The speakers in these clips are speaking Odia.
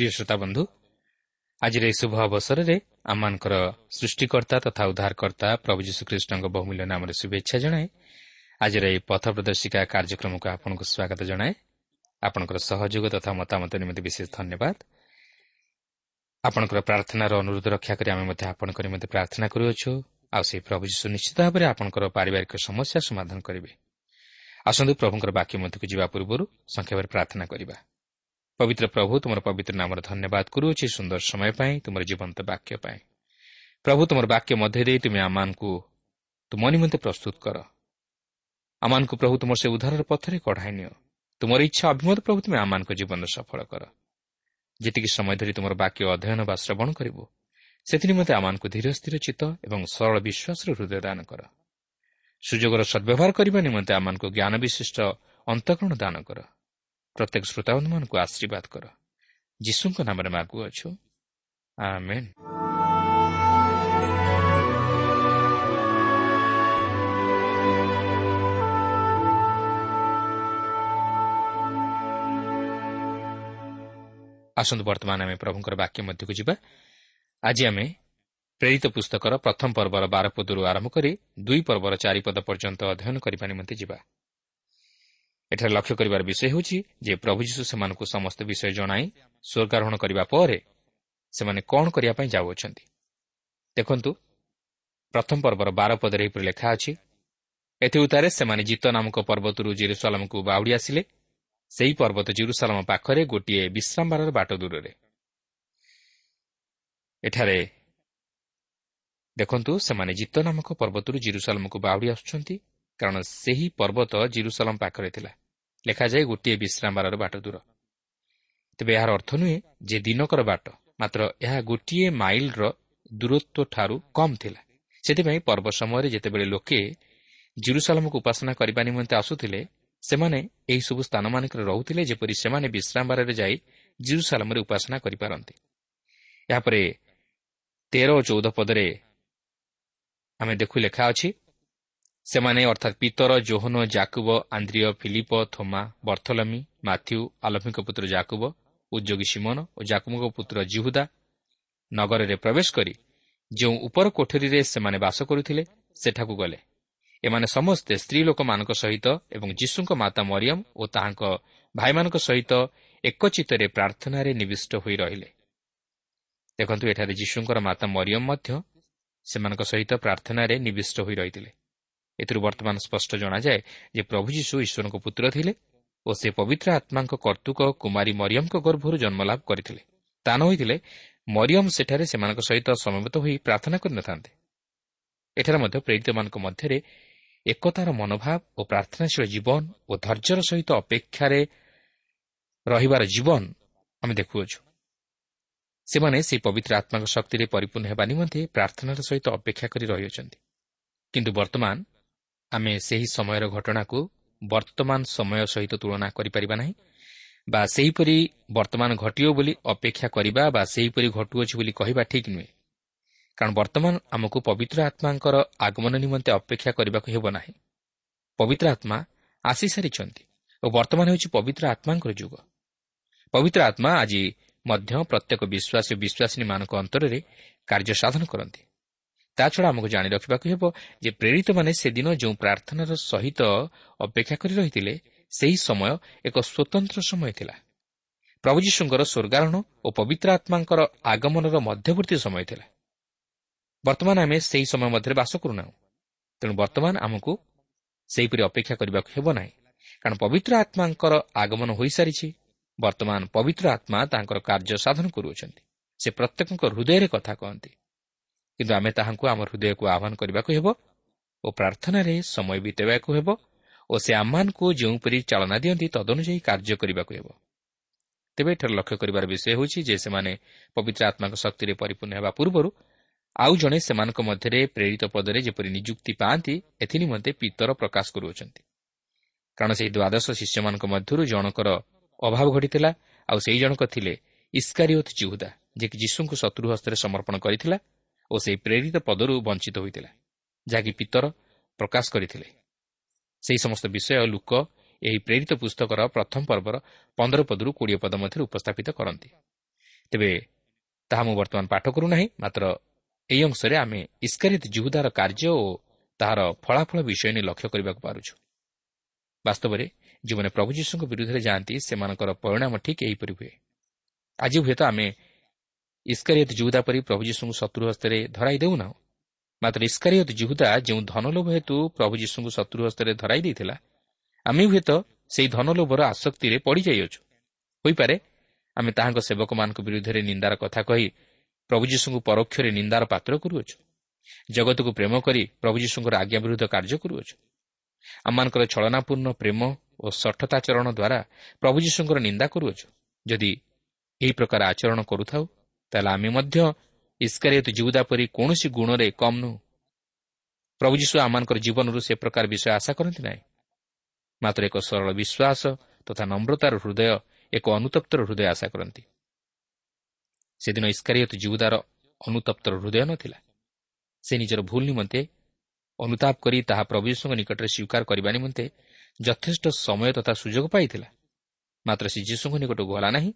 ପ୍ରିୟ ଶ୍ରୋତା ବନ୍ଧୁ ଆଜିର ଏହି ଶୁଭ ଅବସରରେ ଆମମାନଙ୍କର ସୃଷ୍ଟିକର୍ତ୍ତା ତଥା ଉଦ୍ଧାରକର୍ତ୍ତା ପ୍ରଭୁ ଯୀଶୁଖ୍ରୀଷ୍ଟଙ୍କ ବହୁମୂଲ୍ୟ ନାମରେ ଶୁଭେଚ୍ଛା ଜଣାଏ। ଆଜିର ଏହି ପଥ ପ୍ରଦର୍ଶିକା କାର୍ଯ୍ୟକ୍ରମକୁ ଆପଣଙ୍କୁ ସ୍ୱାଗତ ଜଣାଏ। ଆପଣଙ୍କର ସହଯୋଗ ତଥା ମତାମତ ନିମନ୍ତେ ବିଶେଷ ଧନ୍ୟବାଦ। ଆପଣଙ୍କର ପ୍ରାର୍ଥନାର ଅନୁରୋଧ ରକ୍ଷା କରି ଆମେ ମଧ୍ୟ ଆପଣଙ୍କ ନିମନ୍ତେ ପ୍ରାର୍ଥନା କରୁଅଛୁ। ଆଉ ସେହି ପ୍ରଭୁ ଯୀଶୁ ନିଶ୍ଚିତ ଭାବରେ ଆପଣଙ୍କର ପାରିବାରିକ ସମସ୍ୟା ସମାଧାନ କରିବେ। ଆସନ୍ତୁ ପ୍ରଭୁଙ୍କର ବାକ୍ୟ ମଧ୍ୟକୁ ଯିବା ପୂର୍ବରୁ ସଂକ୍ଷେପରେ ପ୍ରାର୍ଥନା କରିବା। ପବିତ୍ର ପ୍ରଭୁ ତୁମର ପବିତ୍ର ନାମର ଧନ୍ୟବାଦ କରୁଅଛି ସୁନ୍ଦର ସମୟ ପାଇଁ ତୁମର ଜୀବନ୍ତ ବାକ୍ୟ ପାଇଁ ପ୍ରଭୁ ତୁମର ବାକ୍ୟ ମଧ୍ୟ ଦେଇ ତୁମେ ଆମମାନଙ୍କୁ ତୁମ ନିମନ୍ତେ ପ୍ରସ୍ତୁତ କର ଆମମାନଙ୍କୁ ପ୍ରଭୁ ତୁମର ସେ ଉଦ୍ଧାରର ପଥରେ କଢ଼ାଇ ନିଅ ତୁମର ଇଚ୍ଛା ଅଭିମତ ପ୍ରଭୁ ତୁମେ ଆମମାନଙ୍କ ଜୀବନ ସଫଳ କର ଯେତିକି ସମୟ ଧରି ତୁମର ବାକ୍ୟ ଅଧ୍ୟୟନ ବା ଶ୍ରବଣ କରିବୁ ସେଥିନିମନ୍ତେ ଆମମାନଙ୍କୁ ଧୀର ସ୍ଥିର ଚିତ୍ତ ଏବଂ ସରଳ ବିଶ୍ୱାସର ହୃଦୟ ଦାନ କର ସୁଯୋଗର ସଦ୍ବ୍ୟବହାର କରିବା ନିମନ୍ତେ ଆମମାନଙ୍କୁ ଜ୍ଞାନ ବିଶିଷ୍ଟ ଅନ୍ତଃକରଣ ଦାନ କର ପ୍ରତ୍ୟେକ ଶ୍ରୋତାବନ୍ଧୁମାନଙ୍କୁ ଆଶୀର୍ବାଦ କର। ଯୀଶୁଙ୍କ ନାମରେ ମାଗୁଅଛୁ ଆସନ୍ତୁ ବର୍ତ୍ତମାନ ଆମେ ପ୍ରଭୁଙ୍କର ବାକ୍ୟ ମଧ୍ୟକୁ ଯିବା। ଆଜି ଆମେ ପ୍ରେରିତ ପୁସ୍ତକର ପ୍ରଥମ ପର୍ବର ବାର ପଦରୁ ଆରମ୍ଭ କରି ଦୁଇ ପର୍ବର ଚାରିପଦ ପର୍ଯ୍ୟନ୍ତ ଅଧ୍ୟୟନ କରିବା ନିମନ୍ତେ ଯିବା। ଏଠାରେ ଲକ୍ଷ୍ୟ କରିବାର ବିଷୟ ହେଉଛି ଯେ ପ୍ରଭୁ ଯୀଶୁ ସେମାନଙ୍କୁ ସମସ୍ତ ବିଷୟ ଜଣାଇ ସ୍ୱର୍ଗାରୋହଣ କରିବା ପରେ ସେମାନେ କ'ଣ କରିବା ପାଇଁ ଯାଉଅଛନ୍ତି। ଦେଖନ୍ତୁ ପ୍ରଥମ ପର୍ବର ବାର ପଦରେ ଏହିପରି ଲେଖା ଅଛି ଏଥିଉତ୍ତାରେ ସେମାନେ ଜିତ ନାମକ ପର୍ବତରୁ ଜିରୁସାଲାମକୁ ବାହୁଡ଼ି ଆସିଲେ। ସେହି ପର୍ବତ ଜିରୁସାଲାମ ପାଖରେ ଗୋଟିଏ ବିଶ୍ରାମବାରର ବାଟ ଦୂରରେ। ଏଠାରେ ଦେଖନ୍ତୁ ସେମାନେ ଜିତ ନାମକ ପର୍ବତରୁ ଜିରୁସାଲାମକୁ ବାହୁଡ଼ି ଆସୁଛନ୍ତି କାରଣ ସେହି ପର୍ବତ ଜିରୁସାଲାମ ପାଖରେ ଥିଲା। ଲେଖାଯାଏ ଗୋଟିଏ ବିଶ୍ରାମବାରର ବାଟ ଦୂର। ତେବେ ଏହାର ଅର୍ଥ ନୁହେଁ ଯେ ଦିନକର ବାଟ ମାତ୍ର ଏହା ଗୋଟିଏ ମାଇଲର ଦୂରତ୍ୱଠାରୁ କମ୍ ଥିଲା। ସେଥିପାଇଁ ପର୍ବ ସମୟରେ ଯେତେବେଳେ ଲୋକେ ଜିରୁସାଲାମକୁ ଉପାସନା କରିବା ନିମନ୍ତେ ଆସୁଥିଲେ ସେମାନେ ଏହିସବୁ ସ୍ଥାନମାନଙ୍କରେ ରହୁଥିଲେ ଯେପରି ସେମାନେ ବିଶ୍ରାମବାରରେ ଯାଇ ଜିରୁସାଲାମରେ ଉପାସନା କରିପାରନ୍ତି। ଏହାପରେ ତେର ଓ ଚଉଦ ପଦରେ ଆମେ ଦେଖୁ ଲେଖା ଅଛି ସେମାନେ ଅର୍ଥାତ୍ ପିତର ଜୋହନ ଜାକୁବ ଆନ୍ଦ୍ରିୟ ଫିଲିପ ଥୋମା ବର୍ଥଲମି ମାଥ୍ୟୁ ଆଲଫିଙ୍କ ପୁତ୍ର ଜାକୁବ ଉଦ୍ୟୋଗୀ ସିମନ ଓ ଜାକୁମଙ୍କ ପୁତ୍ର ଜିହୁଦା ନଗରରେ ପ୍ରବେଶ କରି ଯେଉଁ ଉପର କୋଠରୀରେ ସେମାନେ ବାସ କରୁଥିଲେ ସେଠାକୁ ଗଲେ। ଏମାନେ ସମସ୍ତେ ସ୍ତ୍ରୀ ଲୋକମାନଙ୍କ ସହିତ ଏବଂ ଯୀଶୁଙ୍କ ମାତା ମରିୟମ୍ ଓ ତାହାଙ୍କ ଭାଇମାନଙ୍କ ସହିତ ଏକଚିତରେ ପ୍ରାର୍ଥନାରେ ନିବିଷ୍ଟ ହୋଇ ରହିଲେ। ଦେଖନ୍ତୁ ଏଠାରେ ଯୀଶୁଙ୍କର ମାତା ମରିୟମ୍ ମଧ୍ୟ ସେମାନଙ୍କ ସହିତ ପ୍ରାର୍ଥନାରେ ନିବିଷ୍ଟ ହୋଇ ରହିଥିଲେ। ଏଥିରୁ ବର୍ତ୍ତମାନ ସ୍ପଷ୍ଟ ଜଣାଯାଏ ଯେ ପ୍ରଭୁ ଯୀଶୁ ଈଶ୍ୱରଙ୍କ ପୁତ୍ର ଥିଲେ ଓ ସେ ପବିତ୍ର ଆତ୍ମାଙ୍କ କର୍ତ୍ତୃକ କୁମାରୀ ମରିୟମଙ୍କ ଗର୍ଭରୁ ଜନ୍ମଲାଭ କରିଥିଲେ। ତା ନ ହୋଇଥିଲେ ମରିୟମ ସେଠାରେ ସେମାନଙ୍କ ସହିତ ସମବେତ ହୋଇ ପ୍ରାର୍ଥନା କରିନଥାନ୍ତେ। ଏଠାରେ ମଧ୍ୟ ପ୍ରେରିତମାନଙ୍କ ମଧ୍ୟରେ ଏକତାର ମନୋଭାବ ଓ ପ୍ରାର୍ଥନାଶୀଳ ଜୀବନ ଓ ଧୈର୍ଯ୍ୟର ସହିତ ଅପେକ୍ଷାରେ ରହିବାର ଜୀବନ ଆମେ ଦେଖୁଅଛୁ। ସେମାନେ ସେହି ପବିତ୍ର ଆତ୍ମାଙ୍କ ଶକ୍ତିରେ ପରିପୂର୍ଣ୍ଣ ହେବା ନିମନ୍ତେ ପ୍ରାର୍ଥନାର ସହିତ ଅପେକ୍ଷା କରି ରହିଅଛନ୍ତି। କିନ୍ତୁ ବର୍ତ୍ତମାନ ଆମେ ସେହି ସମୟର ଘଟଣାକୁ ବର୍ତ୍ତମାନ ସମୟ ସହିତ ତୁଳନା କରିପାରିବା ନାହିଁ ବା ସେହିପରି ବର୍ତ୍ତମାନ ଘଟିବ ବୋଲି ଅପେକ୍ଷା କରିବା ବା ସେହିପରି ଘଟୁଅଛି ବୋଲି କହିବା ଠିକ୍ ନୁହେଁ। କାରଣ ବର୍ତ୍ତମାନ ଆମକୁ ପବିତ୍ର ଆତ୍ମାଙ୍କର ଆଗମନ ନିମନ୍ତେ ଅପେକ୍ଷା କରିବାକୁ ହେବ ନାହିଁ। ପବିତ୍ର ଆତ୍ମା ଆସିସାରିଛନ୍ତି ଓ ବର୍ତ୍ତମାନ ହେଉଛି ପବିତ୍ର ଆତ୍ମାଙ୍କର ଯୁଗ। ପବିତ୍ର ଆତ୍ମା ଆଜି ମଧ୍ୟ ପ୍ରତ୍ୟେକ ବିଶ୍ୱାସୀ ବିଶ୍ୱାସିନୀମାନଙ୍କ ଅନ୍ତରରେ କାର୍ଯ୍ୟ ସାଧନ କରନ୍ତି। ତାଛଡ଼ା ଆମକୁ ଜାଣି ରଖିବାକୁ ହେବ ଯେ ପ୍ରେରିତମାନେ ସେଦିନ ଯେଉଁ ପ୍ରାର୍ଥନାର ସହିତ ଅପେକ୍ଷା କରି ରହିଥିଲେ ସେହି ସମୟ ଏକ ସ୍ୱତନ୍ତ୍ର ସମୟ ଥିଲା। ପ୍ରଭୁ ଯୀଶୁଙ୍କର ସ୍ୱର୍ଗାରୋହଣ ଓ ପବିତ୍ର ଆତ୍ମାଙ୍କର ଆଗମନର ମଧ୍ୟବର୍ତ୍ତୀ ସମୟ ଥିଲା। ବର୍ତ୍ତମାନ ଆମେ ସେହି ସମୟ ମଧ୍ୟରେ ବାସ କରୁନାହୁଁ। ତେଣୁ ବର୍ତ୍ତମାନ ଆମକୁ ସେହିପରି ଅପେକ୍ଷା କରିବାକୁ ହେବ ନାହିଁ। କାରଣ ପବିତ୍ର ଆତ୍ମାଙ୍କର ଆଗମନ ହୋଇସାରିଛି। ବର୍ତ୍ତମାନ ପବିତ୍ର ଆତ୍ମା ତାଙ୍କର କାର୍ଯ୍ୟ ସାଧନ କରୁଅଛନ୍ତି। ସେ ପ୍ରତ୍ୟେକଙ୍କ ହୃଦୟରେ କଥା କହନ୍ତି। କିନ୍ତୁ ଆମେ ତାହାଙ୍କୁ ଆମ ହୃଦୟକୁ ଆହ୍ୱାନ କରିବାକୁ ହେବ ଓ ପ୍ରାର୍ଥନାରେ ସମୟ ବିତାଇବାକୁ ହେବ ଓ ସେ ଆମମାନଙ୍କୁ ଯେଉଁପରି ଚାଳନା ଦିଅନ୍ତି ତଦନୁଯାୟୀ କାର୍ଯ୍ୟ କରିବାକୁ ହେବ। ତେବେ ଏଠାରେ ଲକ୍ଷ୍ୟ କରିବାର ବିଷୟ ହେଉଛି ଯେ ସେମାନେ ପବିତ୍ର ଆତ୍ମାଙ୍କ ଶକ୍ତିରେ ପରିପୂର୍ଣ୍ଣ ହେବା ପୂର୍ବରୁ ଆଉ ଜଣେ ସେମାନଙ୍କ ମଧ୍ୟରେ ପ୍ରେରିତ ପଦରେ ଯେପରି ନିଯୁକ୍ତି ପାଆନ୍ତି ଏଥିନିମନ୍ତେ ପିତର ପ୍ରକାଶ କରୁଅଛନ୍ତି। କାରଣ ସେହି ଦ୍ୱାଦଶ ଶିଷ୍ୟମାନଙ୍କ ମଧ୍ୟରୁ ଜଣଙ୍କର ଅଭାବ ଘଟିଥିଲା ଆଉ ସେହି ଜଣକ ଥିଲେ ଇସ୍କାରିଓତ୍ ଚିହୁଦା ଯିଏକି ଯୀଶୁଙ୍କୁ ଶତ୍ରୁ ହସ୍ତରେ ସମର୍ପଣ କରିଥିଲା ଓ ସେହି ପ୍ରେରିତ ପଦରୁ ବଞ୍ଚିତ ହୋଇଥିଲା ଯାହାକି ପିତର ପ୍ରକାଶ କରିଥିଲେ। ସେହି ସମସ୍ତ ବିଷୟ ଲୋକ ଏହି ପ୍ରେରିତ ପୁସ୍ତକର ପ୍ରଥମ ପର୍ବର ପନ୍ଦର ପଦରୁ କୋଡ଼ିଏ ପଦ ମଧ୍ୟରେ ଉପସ୍ଥାପିତ କରନ୍ତି। ତେବେ ତାହା ମୁଁ ବର୍ତ୍ତମାନ ପାଠ କରୁନାହିଁ ମାତ୍ର ଏହି ଅଂଶରେ ଆମେ ଇସ୍କାରିତ ଜୁହୁଦାର କାର୍ଯ୍ୟ ଓ ତାହାର ଫଳାଫଳ ବିଷୟ ନେଇ ଲକ୍ଷ୍ୟ କରିବାକୁ ପାରୁଛୁ। ବାସ୍ତବରେ ଯେଉଁମାନେ ପ୍ରଭୁ ଯୀଶୁଙ୍କ ବିରୁଦ୍ଧରେ ଯାଆନ୍ତି ସେମାନଙ୍କର ପରିଣାମ ଠିକ୍ ଏହିପରି ହୁଏ। ଆଜି ହୁଏତ ଆମେ ଇସ୍କାରିୟତ ଜୁହୁଦା ପରି ପ୍ରଭୁ ଯୀଶୁଙ୍କୁ ଶତ୍ରୁ ହସ୍ତରେ ଧରାଇ ଦେଉନାହୁଁ। ମାତ୍ର ଇସ୍କାରିୟତ ଜୁହୁଦା ଯେଉଁ ଧନଲୋଭ ହେତୁ ପ୍ରଭୁ ଯୀଶୁଙ୍କୁ ଶତ୍ରୁ ହସ୍ତରେ ଧରାଇ ଦେଇଥିଲା ଆମେ ହୁଏତ ସେହି ଧନଲୋଭର ଆସକ୍ତିରେ ପଡ଼ିଯାଇଅଛୁ। ହୋଇପାରେ ଆମେ ତାହାଙ୍କ ସେବକମାନଙ୍କ ବିରୁଦ୍ଧରେ ନିନ୍ଦାର କଥା କହି ପ୍ରଭୁ ଯୀଶୁଙ୍କୁ ପରୋକ୍ଷରେ ନିନ୍ଦାର ପାତ୍ର କରୁଅଛୁ। ଜଗତକୁ ପ୍ରେମ କରି ପ୍ରଭୁ ଯୀଶୁଙ୍କର ଆଜ୍ଞା ବିରୁଦ୍ଧ କାର୍ଯ୍ୟ କରୁଅଛୁ। ଆମମାନଙ୍କର ଛଳନାପୂର୍ଣ୍ଣ ପ୍ରେମ ଓ ସଠତାଚରଣ ଦ୍ୱାରା ପ୍ରଭୁ ଯୀଶୁଙ୍କର ନିନ୍ଦା କରୁଅଛୁ। ଯଦି ଏହି ପ୍ରକାର ଆଚରଣ କରୁଥାଉ ତାହେଲେ ଆମେ ମଧ୍ୟ ଇସ୍କାରିୟତ ଜୀବଦା ପରି କୌଣସି ଗୁଣରେ କମ୍ ନୁହେଁ। ପ୍ରଭୁ ଯୀଶୁ ଆମମାନଙ୍କର ଜୀବନରୁ ସେ ପ୍ରକାର ବିଷୟ ଆଶା କରନ୍ତି ନାହିଁ। ମାତ୍ର ଏକ ସରଳ ବିଶ୍ୱାସ ତଥା ନମ୍ରତାର ହୃଦୟ ଏକ ଅନୁତପ୍ତର ହୃଦୟ ଆଶା କରନ୍ତି। ସେଦିନ ଇସ୍କାରିୟତ ଜୀବଦାର ଅନୁତପ୍ତର ହୃଦୟ ନଥିଲା। ସେ ନିଜର ଭୁଲ ନିମନ୍ତେ ଅନୁତାପ କରି ତାହା ପ୍ରଭୁ ଯୀଶୁଙ୍କ ନିକଟରେ ସ୍ୱୀକାର କରିବା ନିମନ୍ତେ ଯଥେଷ୍ଟ ସମୟ ତଥା ସୁଯୋଗ ପାଇଥିଲା। ମାତ୍ର ସେ ଯୀଶୁଙ୍କ ନିକଟକୁ ଗଲା ନାହିଁ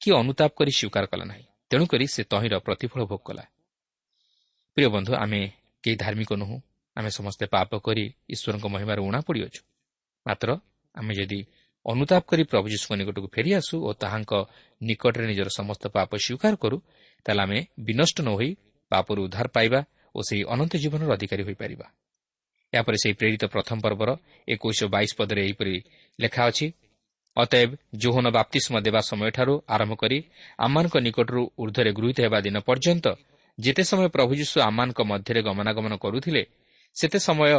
କି ଅନୁତାପ କରି ସ୍ୱୀକାର କଲା ନାହିଁ। ତେଣୁକରି ସେ ତହିଁର ପ୍ରତିଫଳ ଭୋଗ କଲା। ପ୍ରିୟ ବନ୍ଧୁ ଆମେ କେହି ଧାର୍ମିକ ନୁହଁ। ଆମେ ସମସ୍ତେ ପାପ କରି ଈଶ୍ୱରଙ୍କ ମହିମାରେ ଉଣା ପଡ଼ିଅଛୁ। ମାତ୍ର ଆମେ ଯଦି ଅନୁତାପ କରି ପ୍ରଭୁ ଯୀଶୁଙ୍କ ନିକଟକୁ ଫେରିଆସୁ ଓ ତାହାଙ୍କ ନିକଟରେ ନିଜର ସମସ୍ତ ପାପ ସ୍ୱୀକାର କରୁ ତାହେଲେ ଆମେ ବିନଷ୍ଟ ନ ହୋଇ ପାପରୁ ଉଦ୍ଧାର ପାଇବା ଓ ସେହି ଅନନ୍ତ ଜୀବନର ଅଧିକାରୀ ହୋଇପାରିବା। ଏହାପରେ ସେହି ପ୍ରେରିତ ପ୍ରଥମ ପର୍ବର ଏକୋଇଶ ବାଇଶ ପଦରେ ଏହିପରି ଲେଖା ଅଛି ଅତଏବ ଜୋହନ ବାପ୍ତିଷ୍ମ ଦେବା ସମୟଠାରୁ ଆରମ୍ଭ କରି ଆମମାନଙ୍କ ନିକଟରୁ ଉର୍ଦ୍ଧ୍ୱରେ ଗୃହୀତ ହେବା ଦିନ ପର୍ଯ୍ୟନ୍ତ ଯେତେ ସମୟ ପ୍ରଭୁ ଯୀଶୁ ଆମମାନଙ୍କ ମଧ୍ୟରେ ଗମନାଗମନ କରୁଥିଲେ ସେତେ ସମୟ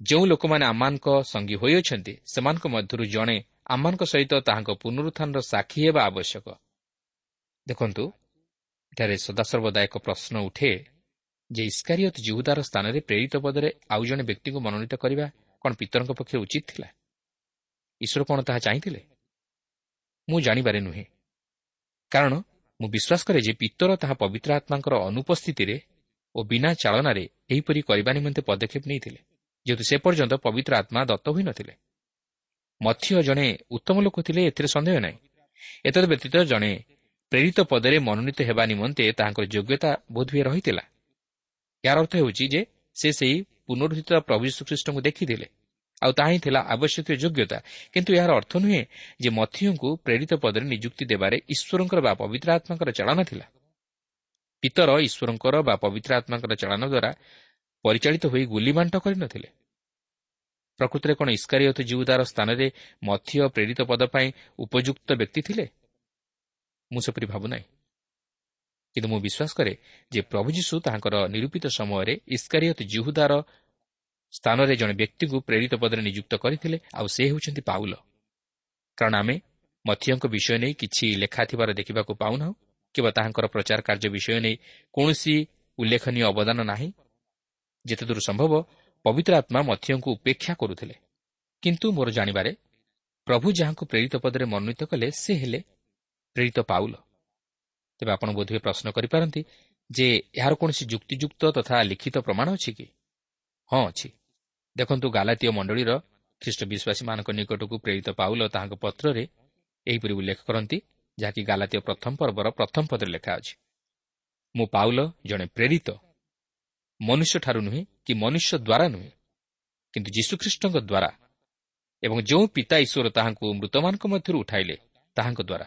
ଯେଉଁ ଲୋକମାନେ ଆମମାନଙ୍କ ସଙ୍ଗୀ ହୋଇଅଛନ୍ତି ସେମାନଙ୍କ ମଧ୍ୟରୁ ଜଣେ ଆମମାନଙ୍କ ସହିତ ତାହାଙ୍କ ପୁନରୁତ୍ଥାନର ସାକ୍ଷୀ ହେବା ଆବଶ୍ୟକ। ଦେଖନ୍ତୁ ଏଠାରେ ସଦାସର୍ବଦା ଏକ ପ୍ରଶ୍ନ ଉଠେ ଯେ ଇସ୍କାରିୟତ ଜୁହୁଦାର ସ୍ଥାନରେ ପ୍ରେରିତ ପଦରେ ଆଉ ଜଣେ ବ୍ୟକ୍ତିଙ୍କୁ ମନୋନୀତ କରିବା କ'ଣ ପିତରଙ୍କ ପକ୍ଷେ ଉଚିତ ଥିଲା? ଈଶ୍ୱର କ'ଣ ତାହା ଚାହିଁଥିଲେ ମୁଁ ଜାଣିବାରେ ନୁହେଁ। କାରଣ ମୁଁ ବିଶ୍ୱାସ କରେ ଯେ ପିତର ତାହା ପବିତ୍ର ଆତ୍ମାଙ୍କର ଅନୁପସ୍ଥିତିରେ ଓ ବିନା ଚାଳନାରେ ଏହିପରି କରିବା ନିମନ୍ତେ ପଦକ୍ଷେପ ନେଇଥିଲେ ଯେହେତୁ ସେ ପର୍ଯ୍ୟନ୍ତ ପବିତ୍ର ଆତ୍ମା ଦତ୍ତ ହୋଇନଥିଲେ ମଧ୍ୟ ଜଣେ ଉତ୍ତମ ଲୋକ ଥିଲେ ଏଥିରେ ସନ୍ଦେହ ନାହିଁ। ଏତଦ୍ ବ୍ୟତୀତ ଜଣେ ପ୍ରେରିତ ପଦରେ ମନୋନୀତ ହେବା ନିମନ୍ତେ ତାହାଙ୍କର ଯୋଗ୍ୟତା ବୋଧହୁଏ ରହିଥିଲା। ଏହାର ଅର୍ଥ ହେଉଛି ଯେ ସେ ସେହି ପୁନରୁଦ୍ଧିତ ପ୍ରଭୁ ଯୀଶୁଖ୍ରୀଷ୍ଟଙ୍କୁ ଦେଖିଥିଲେ। ଆଉ ତାହା ହିଁ ଥିଲା ଆବଶ୍ୟକୀୟ ଯୋଗ୍ୟତା। କିନ୍ତୁ ଏହାର ଅର୍ଥ ନୁହେଁ ଯେ ମଥିୟଙ୍କୁ ପ୍ରେରିତ ପଦରେ ନିଯୁକ୍ତି ଦେବାରେ ଈଶ୍ୱରଙ୍କର ବା ପବିତ୍ର ଆତ୍ମାଙ୍କର ଚାଳନା ଥିଲା। ପିତର ଈଶ୍ୱରଙ୍କର ବା ପବିତ୍ର ଆତ୍ମାଙ୍କର ଚାଳନା ଦ୍ୱାରା ପରିଚାଳିତ ହୋଇ ଗୁଲିବାଣ୍ଟ କରିନଥିଲେ। ପ୍ରକୃତରେ କ'ଣ ଇସ୍କାରିୟତ ଜିଉଦାର ସ୍ଥାନରେ ମଧ୍ୟ ପ୍ରେରିତ ପଦ ପାଇଁ ଉପଯୁକ୍ତ ବ୍ୟକ୍ତି ଥିଲେ? ମୁଁ ସେପରି ଭାବୁନାହିଁ କିନ୍ତୁ ମୁଁ ବିଶ୍ୱାସ କରେ ଯେ ପ୍ରଭୁ ଯୀଶୁ ତାହାଙ୍କର ନିରୂପିତ ସମୟରେ ଇସ୍କାରିୟତ ଜିହୁଦାର ସ୍ଥାନରେ ଜଣେ ବ୍ୟକ୍ତିଙ୍କୁ ପ୍ରେରିତ ପଦରେ ନିଯୁକ୍ତ କରିଥିଲେ ଆଉ ସେ ହେଉଛନ୍ତି ପାଉଲ। କାରଣ ଆମେ ମଧ୍ୟଙ୍କ ବିଷୟ ନେଇ କିଛି ଲେଖା ଥିବାର ଦେଖିବାକୁ ପାଉନାହୁଁ କିମ୍ବା ତାହାଙ୍କର ପ୍ରଚାର କାର୍ଯ୍ୟ ବିଷୟ ନେଇ କୌଣସି ଉଲ୍ଲେଖନୀୟ ଅବଦାନ ନାହିଁ। ଯେତେଦୂର ସମ୍ଭବ ପବିତ୍ର ଆତ୍ମା ମଧ୍ୟଙ୍କୁ ଉପେକ୍ଷା କରୁଥିଲେ। କିନ୍ତୁ ମୋର ଜାଣିବାରେ ପ୍ରଭୁ ଯାହାଙ୍କୁ ପ୍ରେରିତ ପଦରେ ମନୋନୀତ କଲେ ସେ ହେଲେ ପ୍ରେରିତ ପାଉଲ। ତେବେ ଆପଣ ବୋଧହୁଏ ପ୍ରଶ୍ନ କରିପାରନ୍ତି ଯେ ଏହାର କୌଣସି ଯୁକ୍ତିଯୁକ୍ତ ତଥା ଲିଖିତ ପ୍ରମାଣ ଅଛି କି? ହଁ ଅଛି। ଦେଖନ୍ତୁ ଗାଲାତୀୟ ମଣ୍ଡଳୀର ଖ୍ରୀଷ୍ଟ ବିଶ୍ୱାସୀମାନଙ୍କ ନିକଟକୁ ପ୍ରେରିତ ପାଉଲ ତାହାଙ୍କ ପତ୍ରରେ ଏହିପରି ଉଲ୍ଲେଖ କରନ୍ତି ଯାହାକି ଗାଲାତୀୟ ପ୍ରଥମ ପର୍ବର ପ୍ରଥମ ପଦରେ ଲେଖା ଅଛି। ମୁଁ ପାଉଲ ଜଣେ ପ୍ରେରିତ ମନୁଷ୍ୟଠାରୁ ନୁହେଁ କି ମନୁଷ୍ୟ ଦ୍ୱାରା ନୁହେଁ କିନ୍ତୁ ଯୀଶୁଖ୍ରୀଷ୍ଟଙ୍କ ଦ୍ୱାରା ଏବଂ ଯେଉଁ ପିତା ଈଶ୍ୱର ତାହାଙ୍କୁ ମୃତମାନଙ୍କ ମଧ୍ୟରୁ ଉଠାଇଲେ ତାହାଙ୍କ ଦ୍ୱାରା।